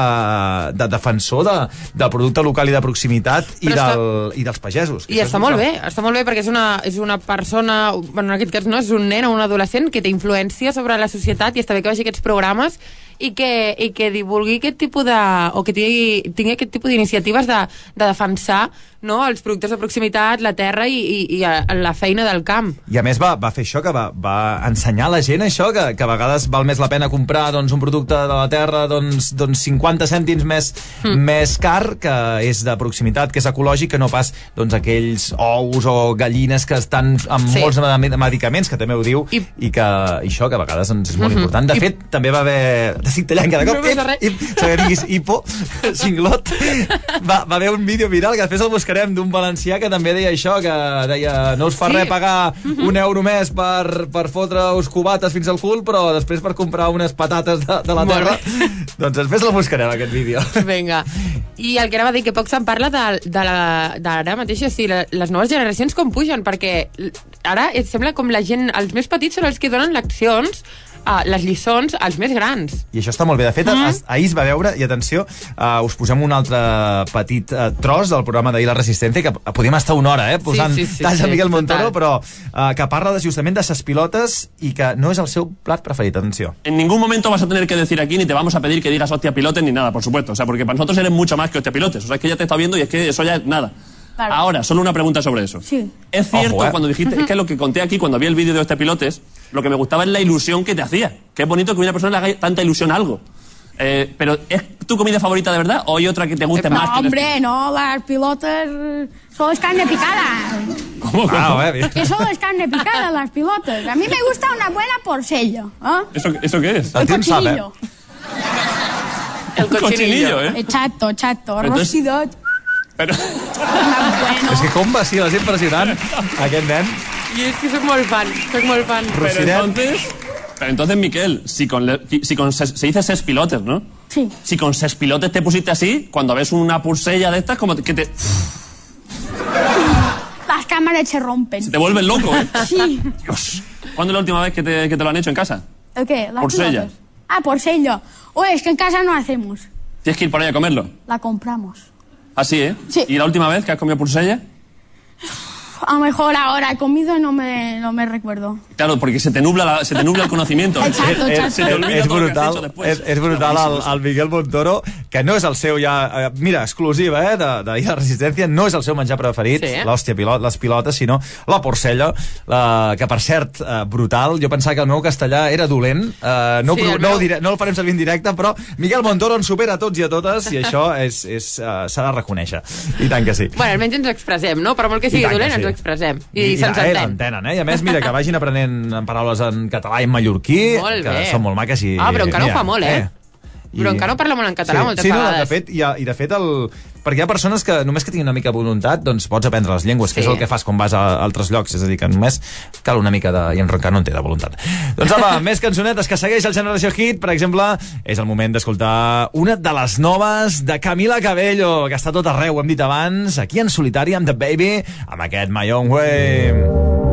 de defensor de, del producte local i de proximitat i, Però del, i dels pagesos. que I està molt bé, està molt bé perquè és una, és una persona, bueno, en aquest cas no, és un nen o un adolescent que té influència sobre la societat i està bé que vegi aquests programes i que, i que divulgui aquest tipus de... o que tingui, tingui aquest tipus d'iniciatives de, de defensar no, els productes de proximitat, la terra i, i, i la feina del camp. I a més va, va fer això, que va, va ensenyar a la gent això, que, que a vegades val més la pena comprar doncs, un producte de la terra doncs, doncs 50 cèntims més, mm. més car, que és de proximitat, que és ecològic, que no pas doncs, aquells ous o gallines que estan amb Sí. molts med- medicaments, que també ho diu, i, i que i això, que a vegades doncs, és molt Mhm. important. De I- fet, també va haver... Estic tallant cada No cop. res. Ip, ip, que diguis hipo, cinglot. Va, va haver un vídeo viral que després el buscarem d'un valencià que també deia això, que deia no us fa Sí. res pagar un euro més per, per fotre-us cubates fins al cul, però després per comprar unes patates de, de la Molt terra. doncs després el buscarem, aquest vídeo. Vinga. I el que anava a dir, que poc se'n parla de, de la- d'ara mateix, o sigui, les noves generacions com pugen, perquè ara et sembla com la gent, els més petits són els que donen leccions, uh, les lliçons als més grans. I això està molt bé. De fet, mm. ahir es va veure, i atenció, uh, us posem un altre petit uh, tros del programa d'ahir La Resistència, que podíem estar una hora, eh, posant Sí, sí, sí, talls a sí, Miguel total. Montoro, però uh, que parla de, justament de ses pilotes i que no és el seu plat preferit. Atenció. En ningún momento vas a tener que decir aquí ni te vamos a pedir que digas hostia pilotes ni nada, por supuesto. O sea, porque para nosotros eres mucho más que hostia pilotes. O sea, es que ya te está viendo y es que eso ya es nada. Claro. Ahora, solo una pregunta sobre eso. Sí. Es cierto, Ojo, ¿eh? cuando dijiste, es que lo que conté aquí cuando vi el vídeo de este pilotes, lo que me gustaba es la ilusión que te hacía. Que es bonito que una persona le haga tanta ilusión a algo. Eh, pero, ¿es tu comida favorita de verdad o hay otra que te guste más? No, que el hombre, no, las pilotas eh, solo es carne picada. ¿Cómo, cómo? Ah, Que solo es carne picada las pilotas. A mí me gusta una buena porcella. ¿ah? ¿Eso, ¿Eso qué es? El cochinillo. El cochinillo, ¿eh? Exacto, exacto. Entonces- Rostidot. Pero... És que com vacila, és impressionant, aquest nen. Jo és que soc molt fan, soc molt fan. Pero entonces, pero entonces, Miquel, si con, le- si con ses- se dice ses pilotes, ¿no? Sí. Si con ses pilotes te pusiste así, cuando ves una pulsella de estas, como que te, Las cámaras se rompen. te vuelves loco, ¿eh? Sí. Dios. ¿Cuándo es la última vez que te, que te lo han hecho en casa? ¿El qué? Las Porcella. pilotas. Ah, porcella. Oye, es que en casa no hacemos. Tienes que ir por ahí a comerlo. La compramos. Así, ¿eh? Sí. ¿Y la última vez que has comido pulsella? A lo mejor ahora he comido y no me, no me recuerdo. Claro, porque se te nubla, la- se te nubla el conocimiento. Exacto, exacto. Se te olvida és todo lo que has brutal, hecho después. és, és brutal el, el Miguel Montoro, que no és el seu ja... eh, Mira, exclusiva, eh, de, de la Resistència, no és el seu menjar preferit, Sí. l'hòstia pilot, les pilotes, sinó la porcella, la, que per cert, eh, brutal, jo pensava que el meu castellà era dolent, eh, no, Sí, el no, meu. ho diré, no el farem servir en directe, però Miguel Montoro ens supera a tots i a totes, i això és, és, eh, s'ha de reconèixer. I tant que sí. Bueno, almenys ens expressem, no? Per molt que sigui dolent, sí. ens ho expressem. I, I, se'ns eh, entén. l'entenen, eh? I a més, mira, que vagin aprenent en paraules en català i en mallorquí, Molt que bé. són molt maques i... Ah, Broncano mira, ho fa molt, eh? Broncano parla molt en català moltes sí, no, vegades. de fet, i, I de fet, el... perquè hi ha persones que només que tinguin una mica de voluntat, doncs pots aprendre les llengües, que Sí. és el que fas quan vas a altres llocs, és a dir, que només cal una mica de... I en Broncano en té de voluntat. Doncs apa, més cançonetes que segueix el Generació Hit, per exemple, és el moment d'escoltar una de les noves de Camila Cabello, que està tot arreu, ho hem dit abans, aquí en solitari amb The Baby, amb aquest My Own Way.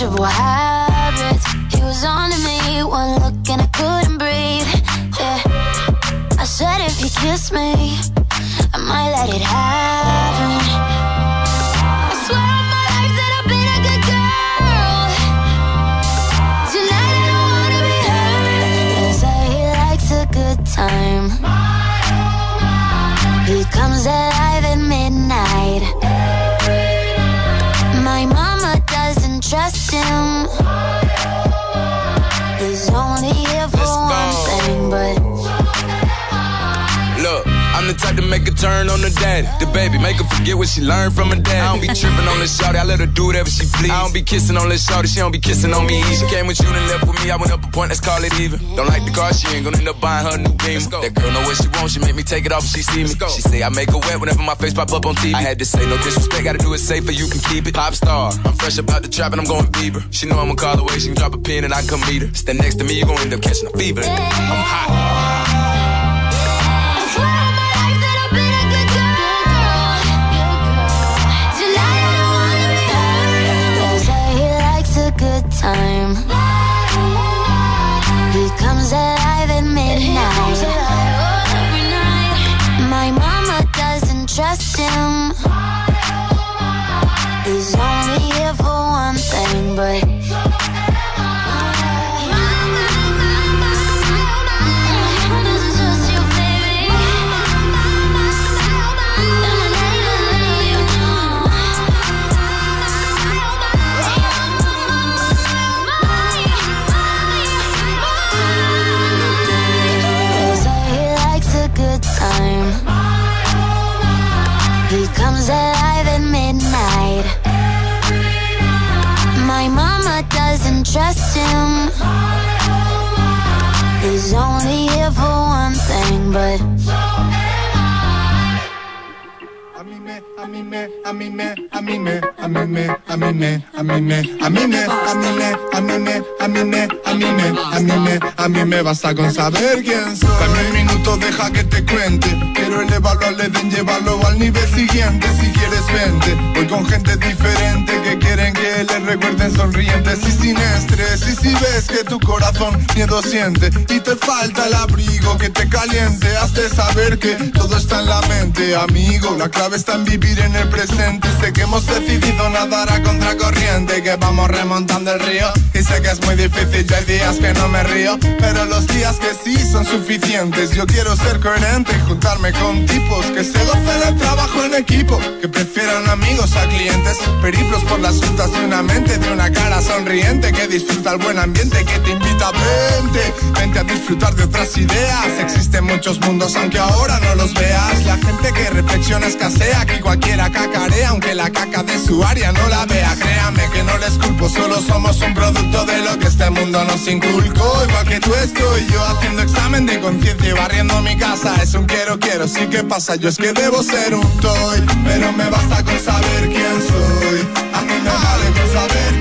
miserable high type to make a turn on the daddy. The baby, make her forget what she learned from her dad. I don't be tripping on this shawty, I let her do whatever she please. I don't be kissing on this shawty, she don't be kissing on me. She came with you and left with me, I went up a point, let's call it even. Don't like the car, she ain't gonna end up buying her new beam. That girl know what she wants, she make me take it off if she see me. She say I make her wet whenever my face pop up on TV. I had to say no disrespect, gotta do it safer, you can keep it. Pop star, I'm fresh about the trap and I'm going Bieber. She know I'ma call away, she can drop a pin and I can come meet her. Stand next to me, you gon' end up catching a fever. I'm hot. Time. He comes alive at midnight. My mama doesn't trust him. He's only here for one thing, but. trust him. He's only here for one thing, but so am I. I mean, man, I mean, man, I mean, man. A mí me, a mí me, a mí me, a mí me, a mí me, a mí me, a mí me, a mí me, a mí me, a mí me, a mí me basta con saber quién soy. Dame un minuto, deja que te cuente. Quiero elevarlo al Edén, llevarlo al nivel siguiente. Si quieres, vente. Voy con gente diferente que quieren que les recuerden sonrientes y sin estrés. Y si ves que tu corazón miedo siente y te falta el abrigo que te caliente, hazte saber que todo está en la mente, amigo. La clave está en vivir en el presente. Sé que hemos decidido nadar a contracorriente, que vamos remontando el río. Y sé que es muy difícil, ya hay días que no me río, pero los días que sí son suficientes. Yo quiero ser coherente y juntarme con tipos que se gocen el trabajo en equipo, que prefieran amigos a clientes, periplos por las rutas de una mente, de una cara sonriente que disfruta el buen ambiente, que te invita a vente, vente a disfrutar de otras ideas. Existen muchos mundos, aunque ahora no los veas. La gente que reflexiona escasea, aquí cualquiera cacarea, aunque la de su área no la vea. Créame que no les culpo, solo somos un producto de lo que este mundo nos inculcó. Igual que tú estoy yo haciendo examen de conciencia y barriendo mi casa. Es un quiero, quiero, sí que pasa. Yo es que debo ser un toy, pero me basta con saber quién soy. A mí me vale con saber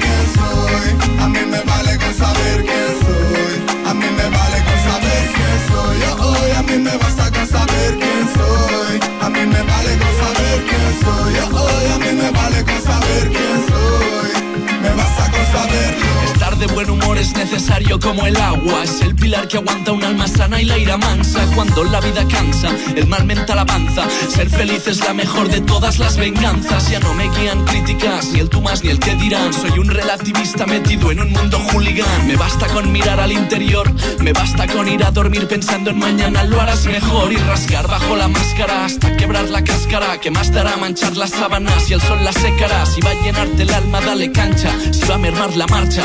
de buen humor es necesario como el agua. Es el pilar que aguanta un alma sana y la ira mansa. Cuando la vida cansa, el mal mental avanza. Ser feliz es la mejor de todas las venganzas. Ya no me guían críticas, ni el tú más ni el que dirán. Soy un relativista metido en un mundo hooligan. Me basta con mirar al interior, me basta con ir a dormir pensando en mañana lo harás mejor. Y rasgar bajo la máscara hasta quebrar la cáscara. Que más dará manchar las sábanas y el sol las secará. Si va a llenarte el alma, dale cancha. Si va a mermar la marcha,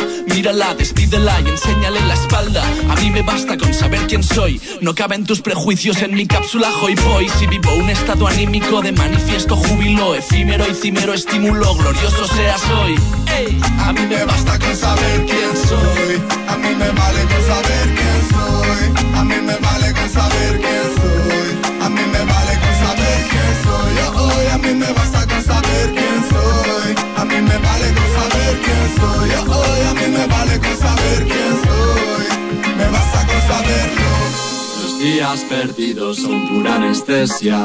despídela y enséñale la espalda. A mí me basta con saber quién soy. No caben tus prejuicios en mi cápsula hoy voy. Si vivo un estado anímico de manifiesto júbilo, efímero y cimero estímulo, glorioso seas hoy. A mí me basta con saber quién soy. A mí me vale con saber quién soy. A mí me vale con saber quién soy. A mí me vale días perdidos son pura anestesia.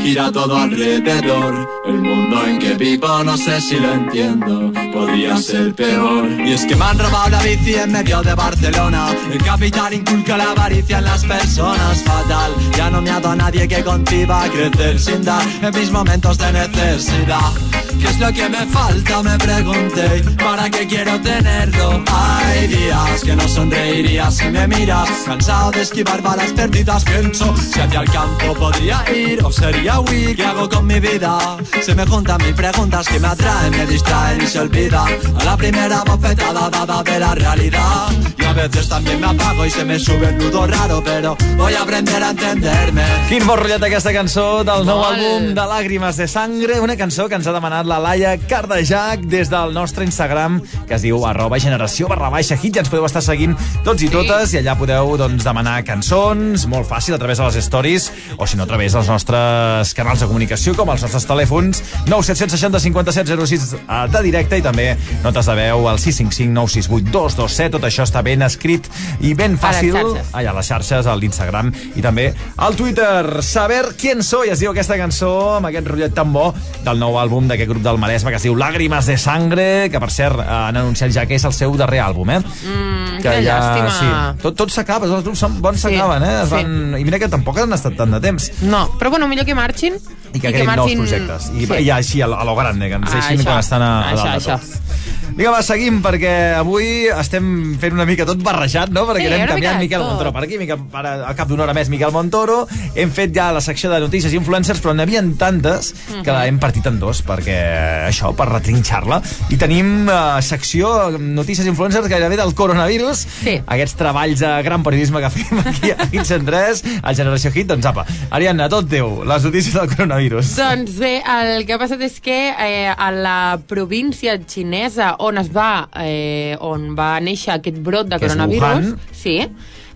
Gira todo alrededor. El mundo en que vivo no sé si lo entiendo. Podría ser peor. Y es que me han robado la bici en medio de Barcelona. El capital inculca la avaricia en las personas. Fatal. Ya no me a nadie que conciba crecer sin dar en mis momentos de necesidad. ¿Qué es lo que me falta? Me pregunté. ¿Para qué quiero tenerlo? Hay días que no sonreiría si me miras. Cansado de esquivar balas perdidas, pienso si hacia el campo podría ir o sería huir. ¿Qué hago con mi vida? Se me juntan mis preguntas que me atraen, me distraen y se olvidan. A la primera bofetada dada de la realidad. Y a veces también me apago y se me sube el nudo raro, pero voy a aprender a entenderme. Quin bon rotllet aquesta cançó del nou àlbum de Làgrimes de Sangre, una cançó que ens ha demanat la Laia Cardejac des del nostre Instagram, que es diu arroba generació barra baixa hit. Ja ens podeu estar seguint tots i totes i allà podeu doncs, demanar cançons, molt fàcil, a través de les stories, o si no, a través dels nostres canals de comunicació, com els nostres telèfons 9 57 06 eh, de directe i també notes de veu al 655 968 227. Tot això està ben escrit i ben fàcil. A les xarxes. allà a les xarxes, a l'Instagram i també al Twitter. Saber quién soy, es diu aquesta cançó amb aquest rotllet tan bo del nou àlbum d'aquest grup del Maresme que es diu Lágrimas de Sangre, que per cert han anunciat ja que és el seu darrer àlbum, eh? Mm, que quina llàstima. sí, tot, tot s'acaba, tots els grups són bons s'acaben, eh? Es sí. van, I mira que tampoc han estat tant de temps. No, però bueno, millor que marxin. I que creïn nous projectes. I, sí. i així, a lo, a lo grande, que ens Ah, deixin això, quan estan a, a això, dalt de això. Vinga, va, seguim, perquè avui estem fent una mica tot barrejat, no? Perquè Sí, anem mica canviant Miquel tot. Montoro per aquí, Miquel, ara, al cap d'una hora més Miquel Montoro. Hem fet ja la secció de notícies influencers, però n'hi havia tantes que Mhm. hem partit en dos, perquè això, per retrinxar-la. I tenim uh, secció notícies influencers gairebé del coronavirus. Sí. Aquests treballs de gran periodisme que fem aquí a Hits en 3, a Generació Hit. Doncs apa, Ariadna, tot teu, les notícies del coronavirus. Doncs bé, el que ha passat és que eh, a la província xinesa on es va, eh, on va néixer aquest brot de Que coronavirus, sí,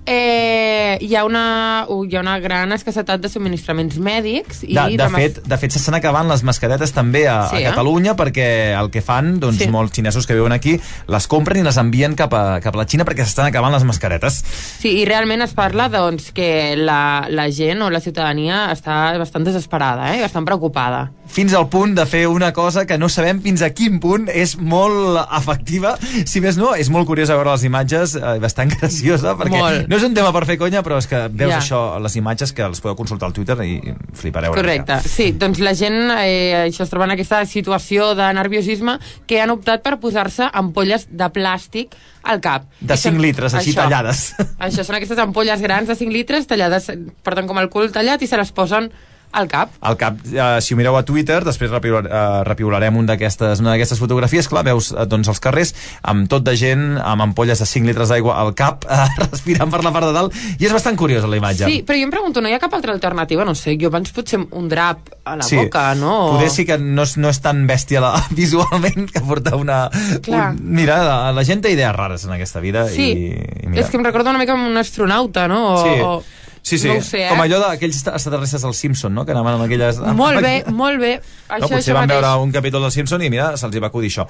eh, hi, ha una, hi ha una gran escassetat de subministraments mèdics. I De, de, mas- fet, de fet, s'estan acabant les mascaretes també a, Sí, a eh? Catalunya perquè el que fan, doncs, Sí. molts xinesos que viuen aquí les compren i les envien cap a, cap a la Xina perquè s'estan acabant les mascaretes. Sí, i realment es parla doncs, que la, la gent o la ciutadania està bastant desesperada, eh? bastant preocupada. Fins al punt de fer una cosa que no sabem fins a quin punt és molt efectiva. Si més no, és molt curiosa veure les imatges, eh, bastant graciosa, perquè Molt. no és un tema per fer conya, però és que veus Ja. això, les imatges que les podeu consultar al Twitter i flipareu. Correcte, sí, doncs la gent eh, això es troba en aquesta situació de nerviosisme que han optat per posar-se ampolles de plàstic al cap. De I són- 5 litres, així això, tallades. Això són aquestes ampolles grans de 5 litres tallades, porten com el cul tallat i se les posen al cap. Al cap, eh, si ho mireu a Twitter, després repiular, eh, repiolarem un d'aquestes una d'aquestes fotografies, clar, veus eh, doncs, els carrers amb tot de gent amb ampolles de 5 litres d'aigua al cap, eh, respirant per la part de dalt, i és bastant curiosa la imatge. Sí, però jo em pregunto, no hi ha cap altra alternativa? No sé, jo abans potser un drap a la boca, no? Poder sí que no és, no és tan bèstia la, visualment que portar una... Clar. Un, mira, la, la gent té idees rares en aquesta vida Sí, i, i mira. és que em recorda una mica un astronauta, no? O, Sí. o... Sí, sí, No sé, eh? com allò d'aquells extraterrestres del Simpson, no?, que anaven amb aquelles... Molt bé, molt bé. Això, no, potser això van mateix. veure un capítol del Simpson i mira, se'ls va acudir això.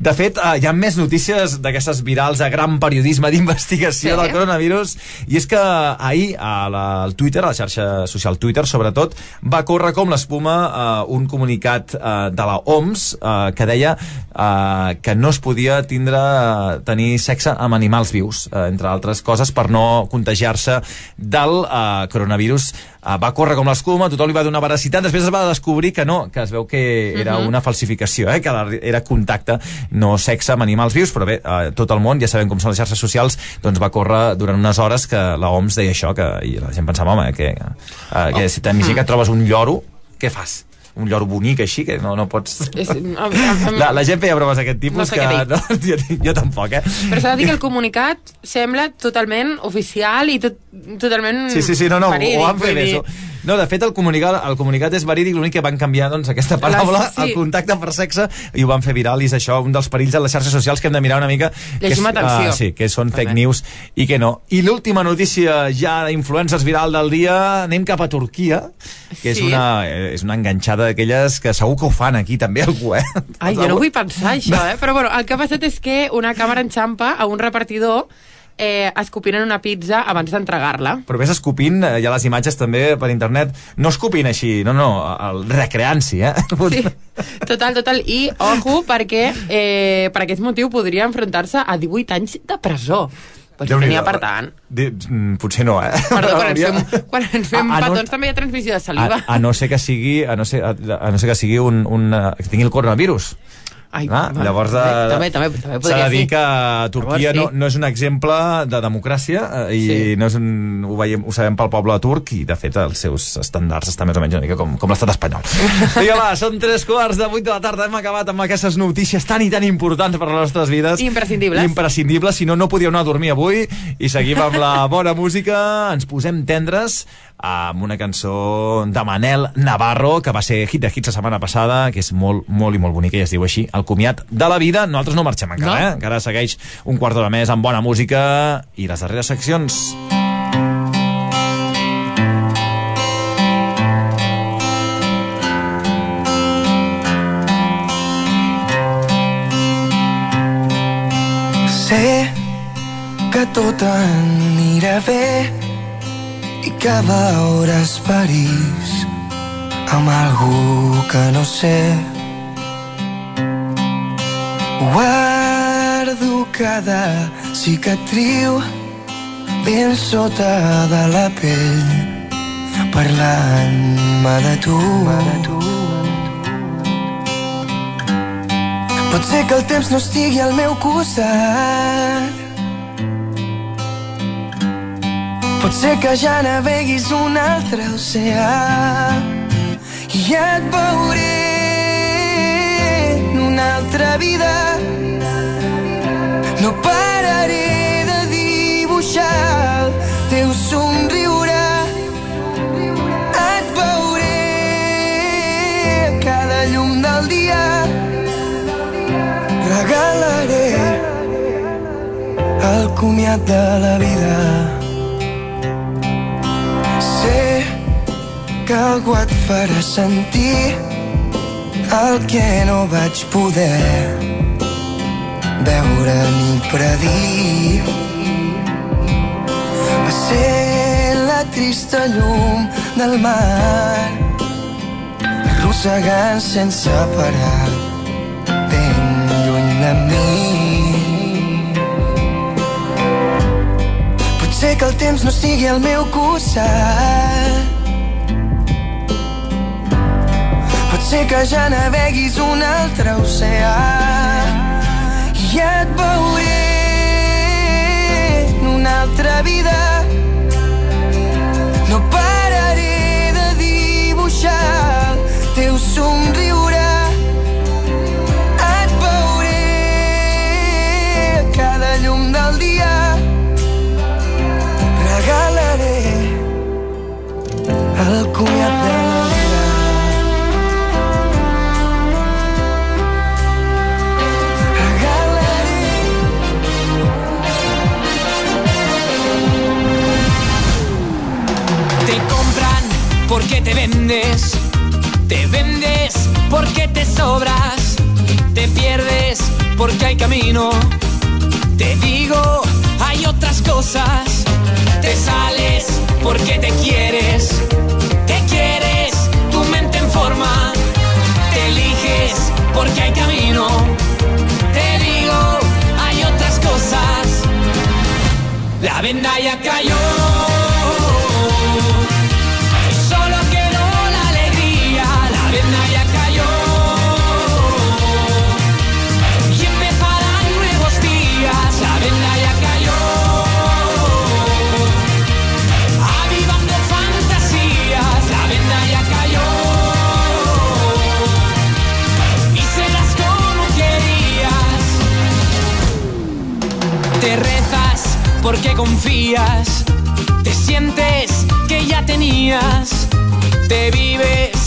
De fet, eh, hi ha més notícies d'aquestes virals de gran periodisme d'investigació Sí. del coronavirus i és que ahir a la, al Twitter, a la xarxa social Twitter sobretot, va córrer com l'espuma eh, un comunicat eh, de la OMS eh, que deia eh, que no es podia tindre eh, tenir sexe amb animals vius, eh, entre altres coses, per no contagiar-se del eh, coronavirus. Eh, va córrer com l'escuma, tothom li va donar veracitat, després es va descobrir que no, que es veu que era Mhm. una falsificació, eh, que era contacte, no sexe amb animals vius, però bé, eh, tot el món, ja sabem com són les xarxes socials, doncs va córrer durant unes hores que la OMS deia això, que, i la gent pensava, home, que, eh, que si t'imagina que et trobes un lloro, què fas? Un lloro bonic així, que no, no pots... És, La, la gent feia bromes d'aquest tipus No sé que... No, jo, jo tampoc, eh? Però s'ha de dir que el comunicat sembla totalment oficial i tot, totalment Sí, sí, sí, no, no, verídic, ho han fet bé. dir. No, de fet, el comunicat, el comunicat és verídic, l'únic que van canviar doncs, aquesta paraula, La- sí. el contacte per sexe, i ho van fer viral, i és això un dels perills de les xarxes socials que hem de mirar una mica... que és, Llegim atenció. ah, sí, que són fake També. news i que no. I l'última notícia ja d'influencers viral del dia, anem cap a Turquia, que és, Sí. una, eh, és una enganxada d'aquelles que segur que ho fan aquí també algú, eh? Ai, jo no vull pensar això, eh? Però bueno, el que ha passat és que una càmera enxampa a un repartidor eh, escopint en una pizza abans d'entregar-la. Però ves escopint, eh, hi ha les imatges també per internet, no escopint així, no, no, el recreant-s'hi, eh? Sí. Total, total. I, ojo, perquè eh, per aquest motiu podria enfrontar-se a 18 anys de presó. Pues Déu-n'hi-do. tenia per tant. Di- mm, Potser no, eh? Perdó, quan ens fem, quan ens fem A- a no- petons també hi ha transmissió de saliva. A, a no ser que sigui, a no ser, a, a no ser que sigui un, un, eh, que tingui el coronavirus. Ai, ah, llavors de, també, també, també s'ha de dir que Turquia Llavors, no, sí. no és un exemple de democràcia eh, i Sí. no és un, ho, veiem, ho sabem pel poble turc i de fet els seus estàndards estan més o menys una mica com, com l'estat espanyol. Vinga va, són tres quarts de vuit de la tarda. Hem acabat amb aquestes notícies tan i tan importants per a les nostres vides. Imprescindibles. imprescindibles, si no, no podíeu anar a dormir avui i seguim amb la bona música. Ens posem tendres amb una cançó de Manel Navarro que va ser hit de hits la setmana passada que és molt, molt i molt bonica i es diu així El comiat de la vida, nosaltres no marxem encara No. eh? encara segueix un quart d'hora més amb bona música i les darreres seccions Sé que tot anirà bé i que veuràs París amb algú que no sé. Guardo cada cicatriu ben sota de la pell parlant-me de tu. Pot ser que el temps no estigui al meu costat Pot ser que ja naveguis un altre oceà i et veuré en una altra vida. No pararé de dibuixar el teu somriure. Et veuré a cada llum del dia. Regalaré el comiat de la vida. Que algú et farà sentir el que no vaig poder veure ni predir. Va ser la trista llum del mar arrossegant sense parar ben lluny de mi. Potser que el temps no estigui al meu costat Potser que ja naveguis un altre oceà i et veuré en una altra vida. No pararé de dibuixar el teu somriure. Et veuré cada llum del dia. Regalaré el comiat porque te vendes. Te vendes porque te sobras. Te pierdes porque hay camino. Te digo, hay otras cosas. Te sales porque te quieres. Te quieres, tu mente en forma. Te eliges porque hay camino. Te digo, hay otras cosas. La venda ya cayó. Porque confías, te sientes que ya tenías, te vives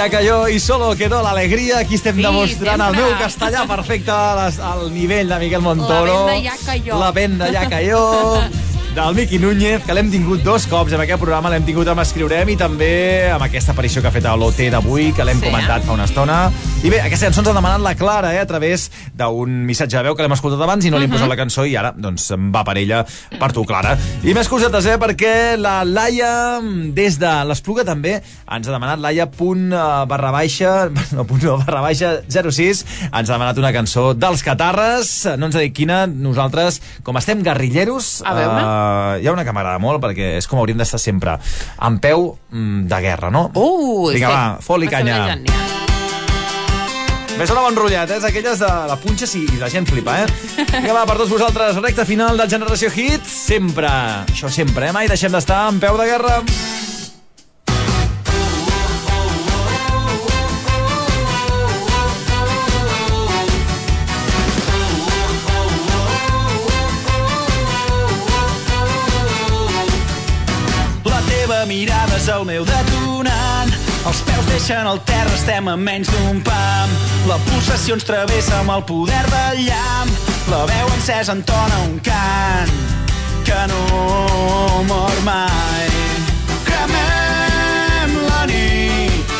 Venda ja cayó i solo quedó l'alegria. Aquí estem Sí, demostrant el sempre. meu castellà perfecte al nivell de Miquel Montoro. La venda ja cayó. La venda ja cayó. Del Miqui Núñez, que l'hem tingut dos cops en aquest programa, l'hem tingut amb Escriurem i també amb aquesta aparició que ha fet a l'OT d'avui, que l'hem Sí. comentat fa una estona. I bé, aquesta cançó ens ha demanat la Clara, eh, a través d'un missatge de veu que l'hem escoltat abans i no li hem Mhm. posat la cançó i ara, doncs, va per ella, per tu, Clara. I més cosetes, eh, perquè la Laia, des de l'Espluga també, ens ha demanat, Laia, punt eh, barra baixa, no, punt no, barra baixa 06, ens ha demanat una cançó dels Catarres, no ens ha dit quina, nosaltres, com estem guerrilleros, A veure. eh, hi ha una que m'agrada molt, perquè és com hauríem d'estar sempre, en peu mm, de guerra, no? Uh, Vinga, sí. va, fot-li sembla canya. Bé, sona bon rotllat, eh? És aquelles de la punxa i la gent flipa, eh? Vinga, va, per tots vosaltres, recta final del Generació Hit. Sempre, això sempre, eh? Mai deixem d'estar en peu de guerra. És el meu detonant Els peus deixen el terra, estem a menys d'un pam. La pulsació ens travessa amb el poder del llamp. La veu encesa entona un cant que no mor mai. Cremem la nit,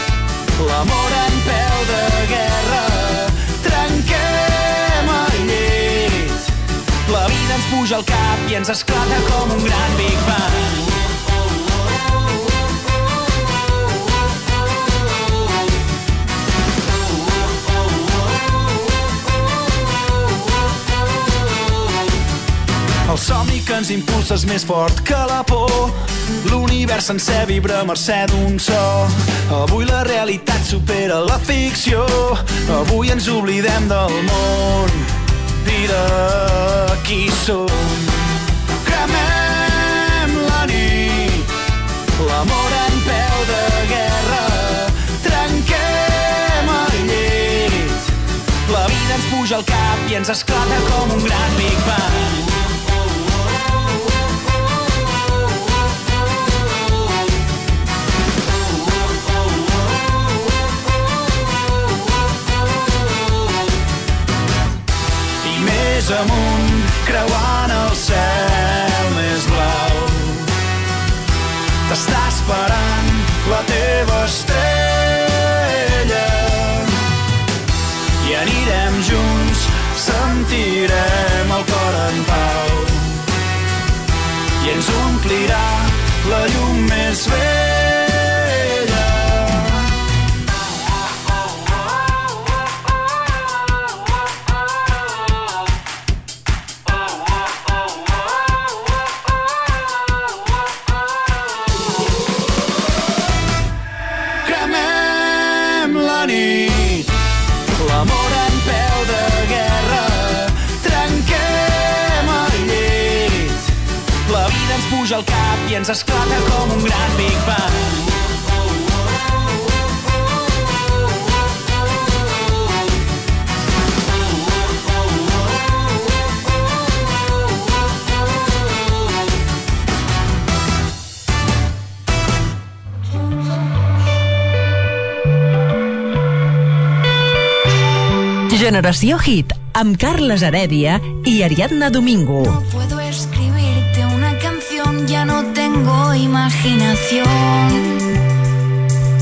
l'amor en peu de guerra. Trenquem el llit, la vida ens puja al cap i ens esclata com un gran Big Bang. El somni que ens impulsa és més fort que la por. L'univers sencer vibra a mercè d'un so. Avui la realitat supera la ficció. Avui ens oblidem del món i de qui som. Cremem la nit, l'amor en peu de guerra. Trenquem el llit, la vida ens puja al cap i ens esclata com un gran Generació Hit, amb Carles Heredia i Ariadna Domingo. puedo escribirte una canción, ya no tengo imaginación.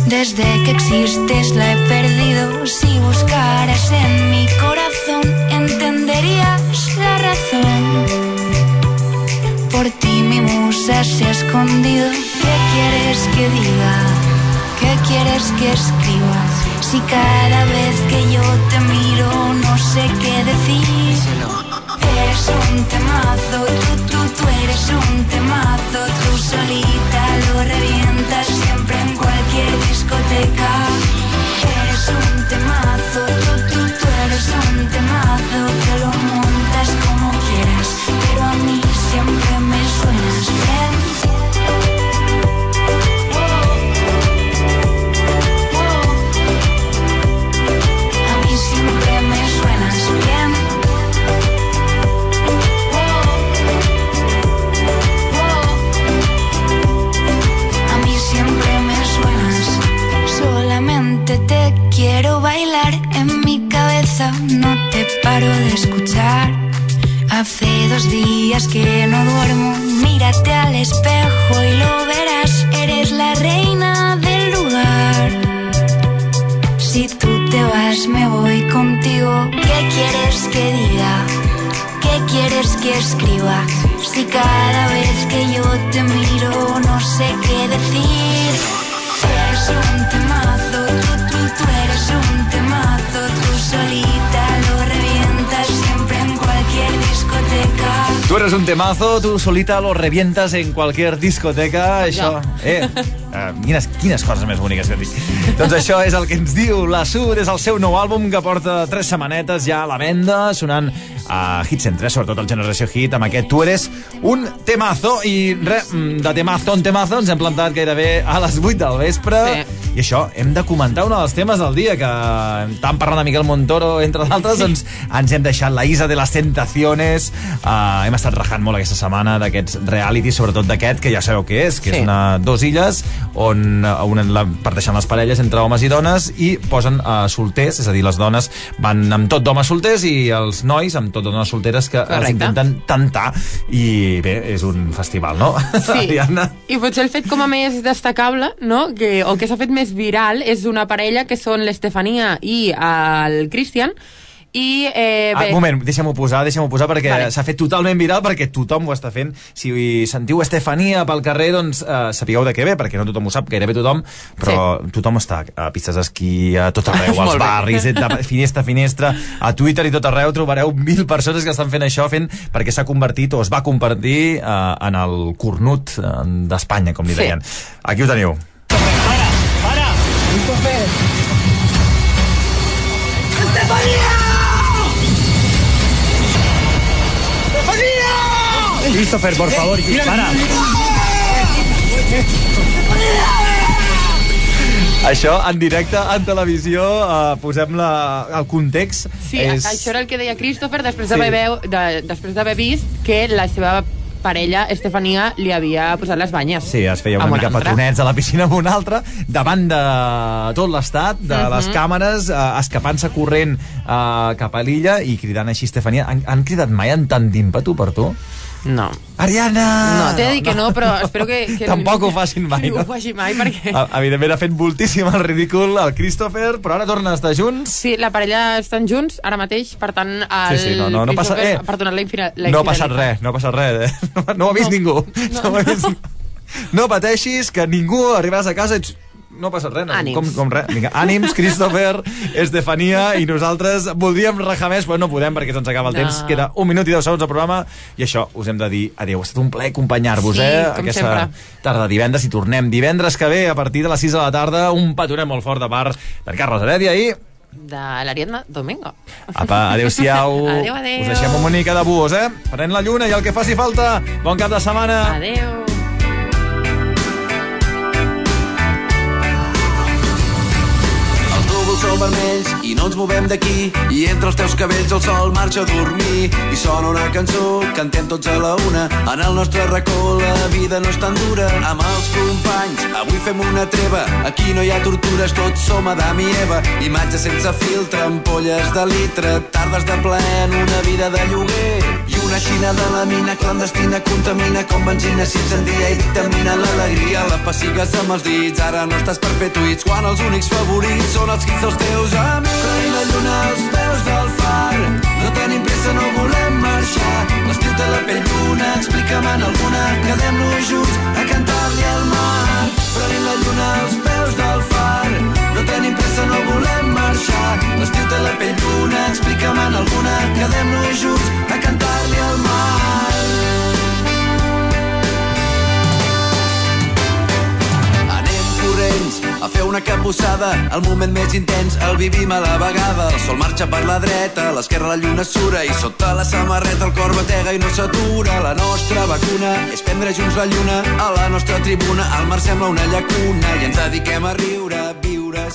Desde que existes la he perdido, si buscaras en mi corazón, entenderías la razón. Por ti mi musa se ha escondido, ¿qué quieres que diga? ¿Qué quieres que escriba? Si cada vez que yo te miro no sé qué decir. Eres un temazo, tú, tú, tú eres un temazo, tú solita lo revientas siempre en cualquier discoteca. Eres un temazo, tú, tú, tú eres un temazo, que lo días que no duermo. Mírate al espejo y lo verás. Eres la reina del lugar. Si tú te vas, me voy contigo. ¿Qué quieres que diga? ¿Qué quieres que escriba? Si cada vez que yo te miro no sé qué decir. Eres un temazo, tú, tú, tú eres un temazo. Tú solita Tu eres un temazo, tu solita lo revientas en cualquier discoteca. Això, eh, uh, quines, quines coses més boniques que dic. Doncs això és el que ens diu la Sud, és el seu nou àlbum que porta tres setmanetes ja a la venda, sonant a Hit Centre, sobretot el Generació Hit, amb aquest Tu eres un temazo, i re, mm, de temazo en temazo ens hem plantat gairebé a les 8 del vespre, sí. I això, hem de comentar un dels temes del dia, que tant parlant de Miguel Montoro, entre d'altres, doncs ens hem deixat la Isa de les Tentaciones. Uh, hem estat rajant molt aquesta setmana d'aquests realities, sobretot d'aquest, que ja sabeu què és, que Sí. és una, dos illes on uh, una, la, parteixen les parelles entre homes i dones i posen uh, solters, és a dir, les dones van amb tot d'homes solters i els nois amb tot dones solteres que els Correcte. intenten tentar. I bé, és un festival, no? Sí. Ariadna? I potser el fet com a més destacable, no? que, o que s'ha fet més viral, és una parella que són l'Estefania i el Christian, i eh, Ah, bé, un moment, deixa'm-ho posar, deixa'm-ho posar perquè Vale. s'ha fet totalment viral perquè tothom ho està fent. Si sentiu Estefania pel carrer, doncs eh, sapigueu de què ve, perquè no tothom ho sap, gairebé tothom, però sí. tothom està a pistes d'esquí, a tot arreu, als barris, eh, de finestra a finestra, a Twitter i tot arreu trobareu mil persones que estan fent això, fent perquè s'ha convertit o es va convertir eh, en el cornut eh, d'Espanya, com li Sí. deien. Aquí ho teniu. Christopher! ¡Estefanía! ¡Estefanía! Christopher, por favor, para. Això, en directe, en televisió, eh, posem la, el context. sí, és... això era el que deia Christopher després Sí. d'haver veu- de, després vist que la seva parella, Estefania, li havia posat les banyes. Sí, es feia una Amb mica altra. petonets a la piscina amb un altre, davant de tot l'estat, de Mhm. les càmeres, eh, escapant-se corrent eh, cap a l'illa i cridant així Estefania. Han, han cridat mai amb tant d'ímpetu per tu? No. Ariana! No, t'he de dir que no, però espero que... que Tampoc ho facin mai, no? ho faci mai, perquè... Eh, Evidentment ha fet moltíssim el ridícul el Christopher, però ara tornen a estar junts. Sí, la parella estan junts ara mateix, per tant, el Sí, sí, no, no, no passa- eh, per donar la, infina, la No ha passat res, no ha passat res. Eh? No, no ho ha vist ningú. No, ho ha vist... no pateixis, que ningú arribaràs a casa i ets... no passa res. No? Ànims. Com, com res. Vinga, ànims, Christopher, Estefania, i nosaltres voldríem rajar més, però no podem perquè se'ns acaba el No. temps. Queda un minut i deu segons de programa i això us hem de dir adéu. Ha estat un plaer acompanyar-vos, Sí, eh? Aquesta sempre. tarda de divendres i tornem divendres que ve a partir de les 6 de la tarda un petonet molt fort de part d'en Carles Heredia i De l'Ariadna Domingo. Apa, adéu-siau. Adéu, adéu. Us deixem una mica de buos, eh? Prenent la lluna i el que faci falta. Bon cap de setmana. Adéu. Són vermells i no ens movem d'aquí. I entre els teus cabells el sol marxa a dormir. I sona una cançó, cantem tots a la una. En el nostre racó la vida no és tan dura. Amb els companys, avui fem una treva. Aquí no hi ha tortures, tots som Adam i Eva. Imatges sense filtre, ampolles de litre. Tardes de plaer en una vida de lloguer. I una xina de la mina clandestina contamina com benzina s'incendia i dictamina l'alegria. La pessigues amb els dits, ara no estàs per fer tuits quan els únics favorits són els hits dels teus amics. Prenent la lluna als peus del far no tenim pressa, no volem marxar. L'estiu té la pell d'una explica'm en alguna quedem-nos junts a cantar-li al mar. Prenent la lluna als peus del far tenim pressa, no volem marxar. L'estiu té la pell d'una explica'm en alguna quedem-nos junts a cantar-li al mar corrents a fer una capussada el moment més intens el vivim a la vegada. El sol marxa per la dreta, a l'esquerra la lluna sura i sota la samarreta el cor batega i no s'atura. La nostra vacuna és prendre junts la lluna a la nostra tribuna. El mar sembla una llacuna i ens dediquem a riure, a viure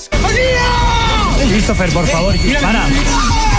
Christopher, por favor, para.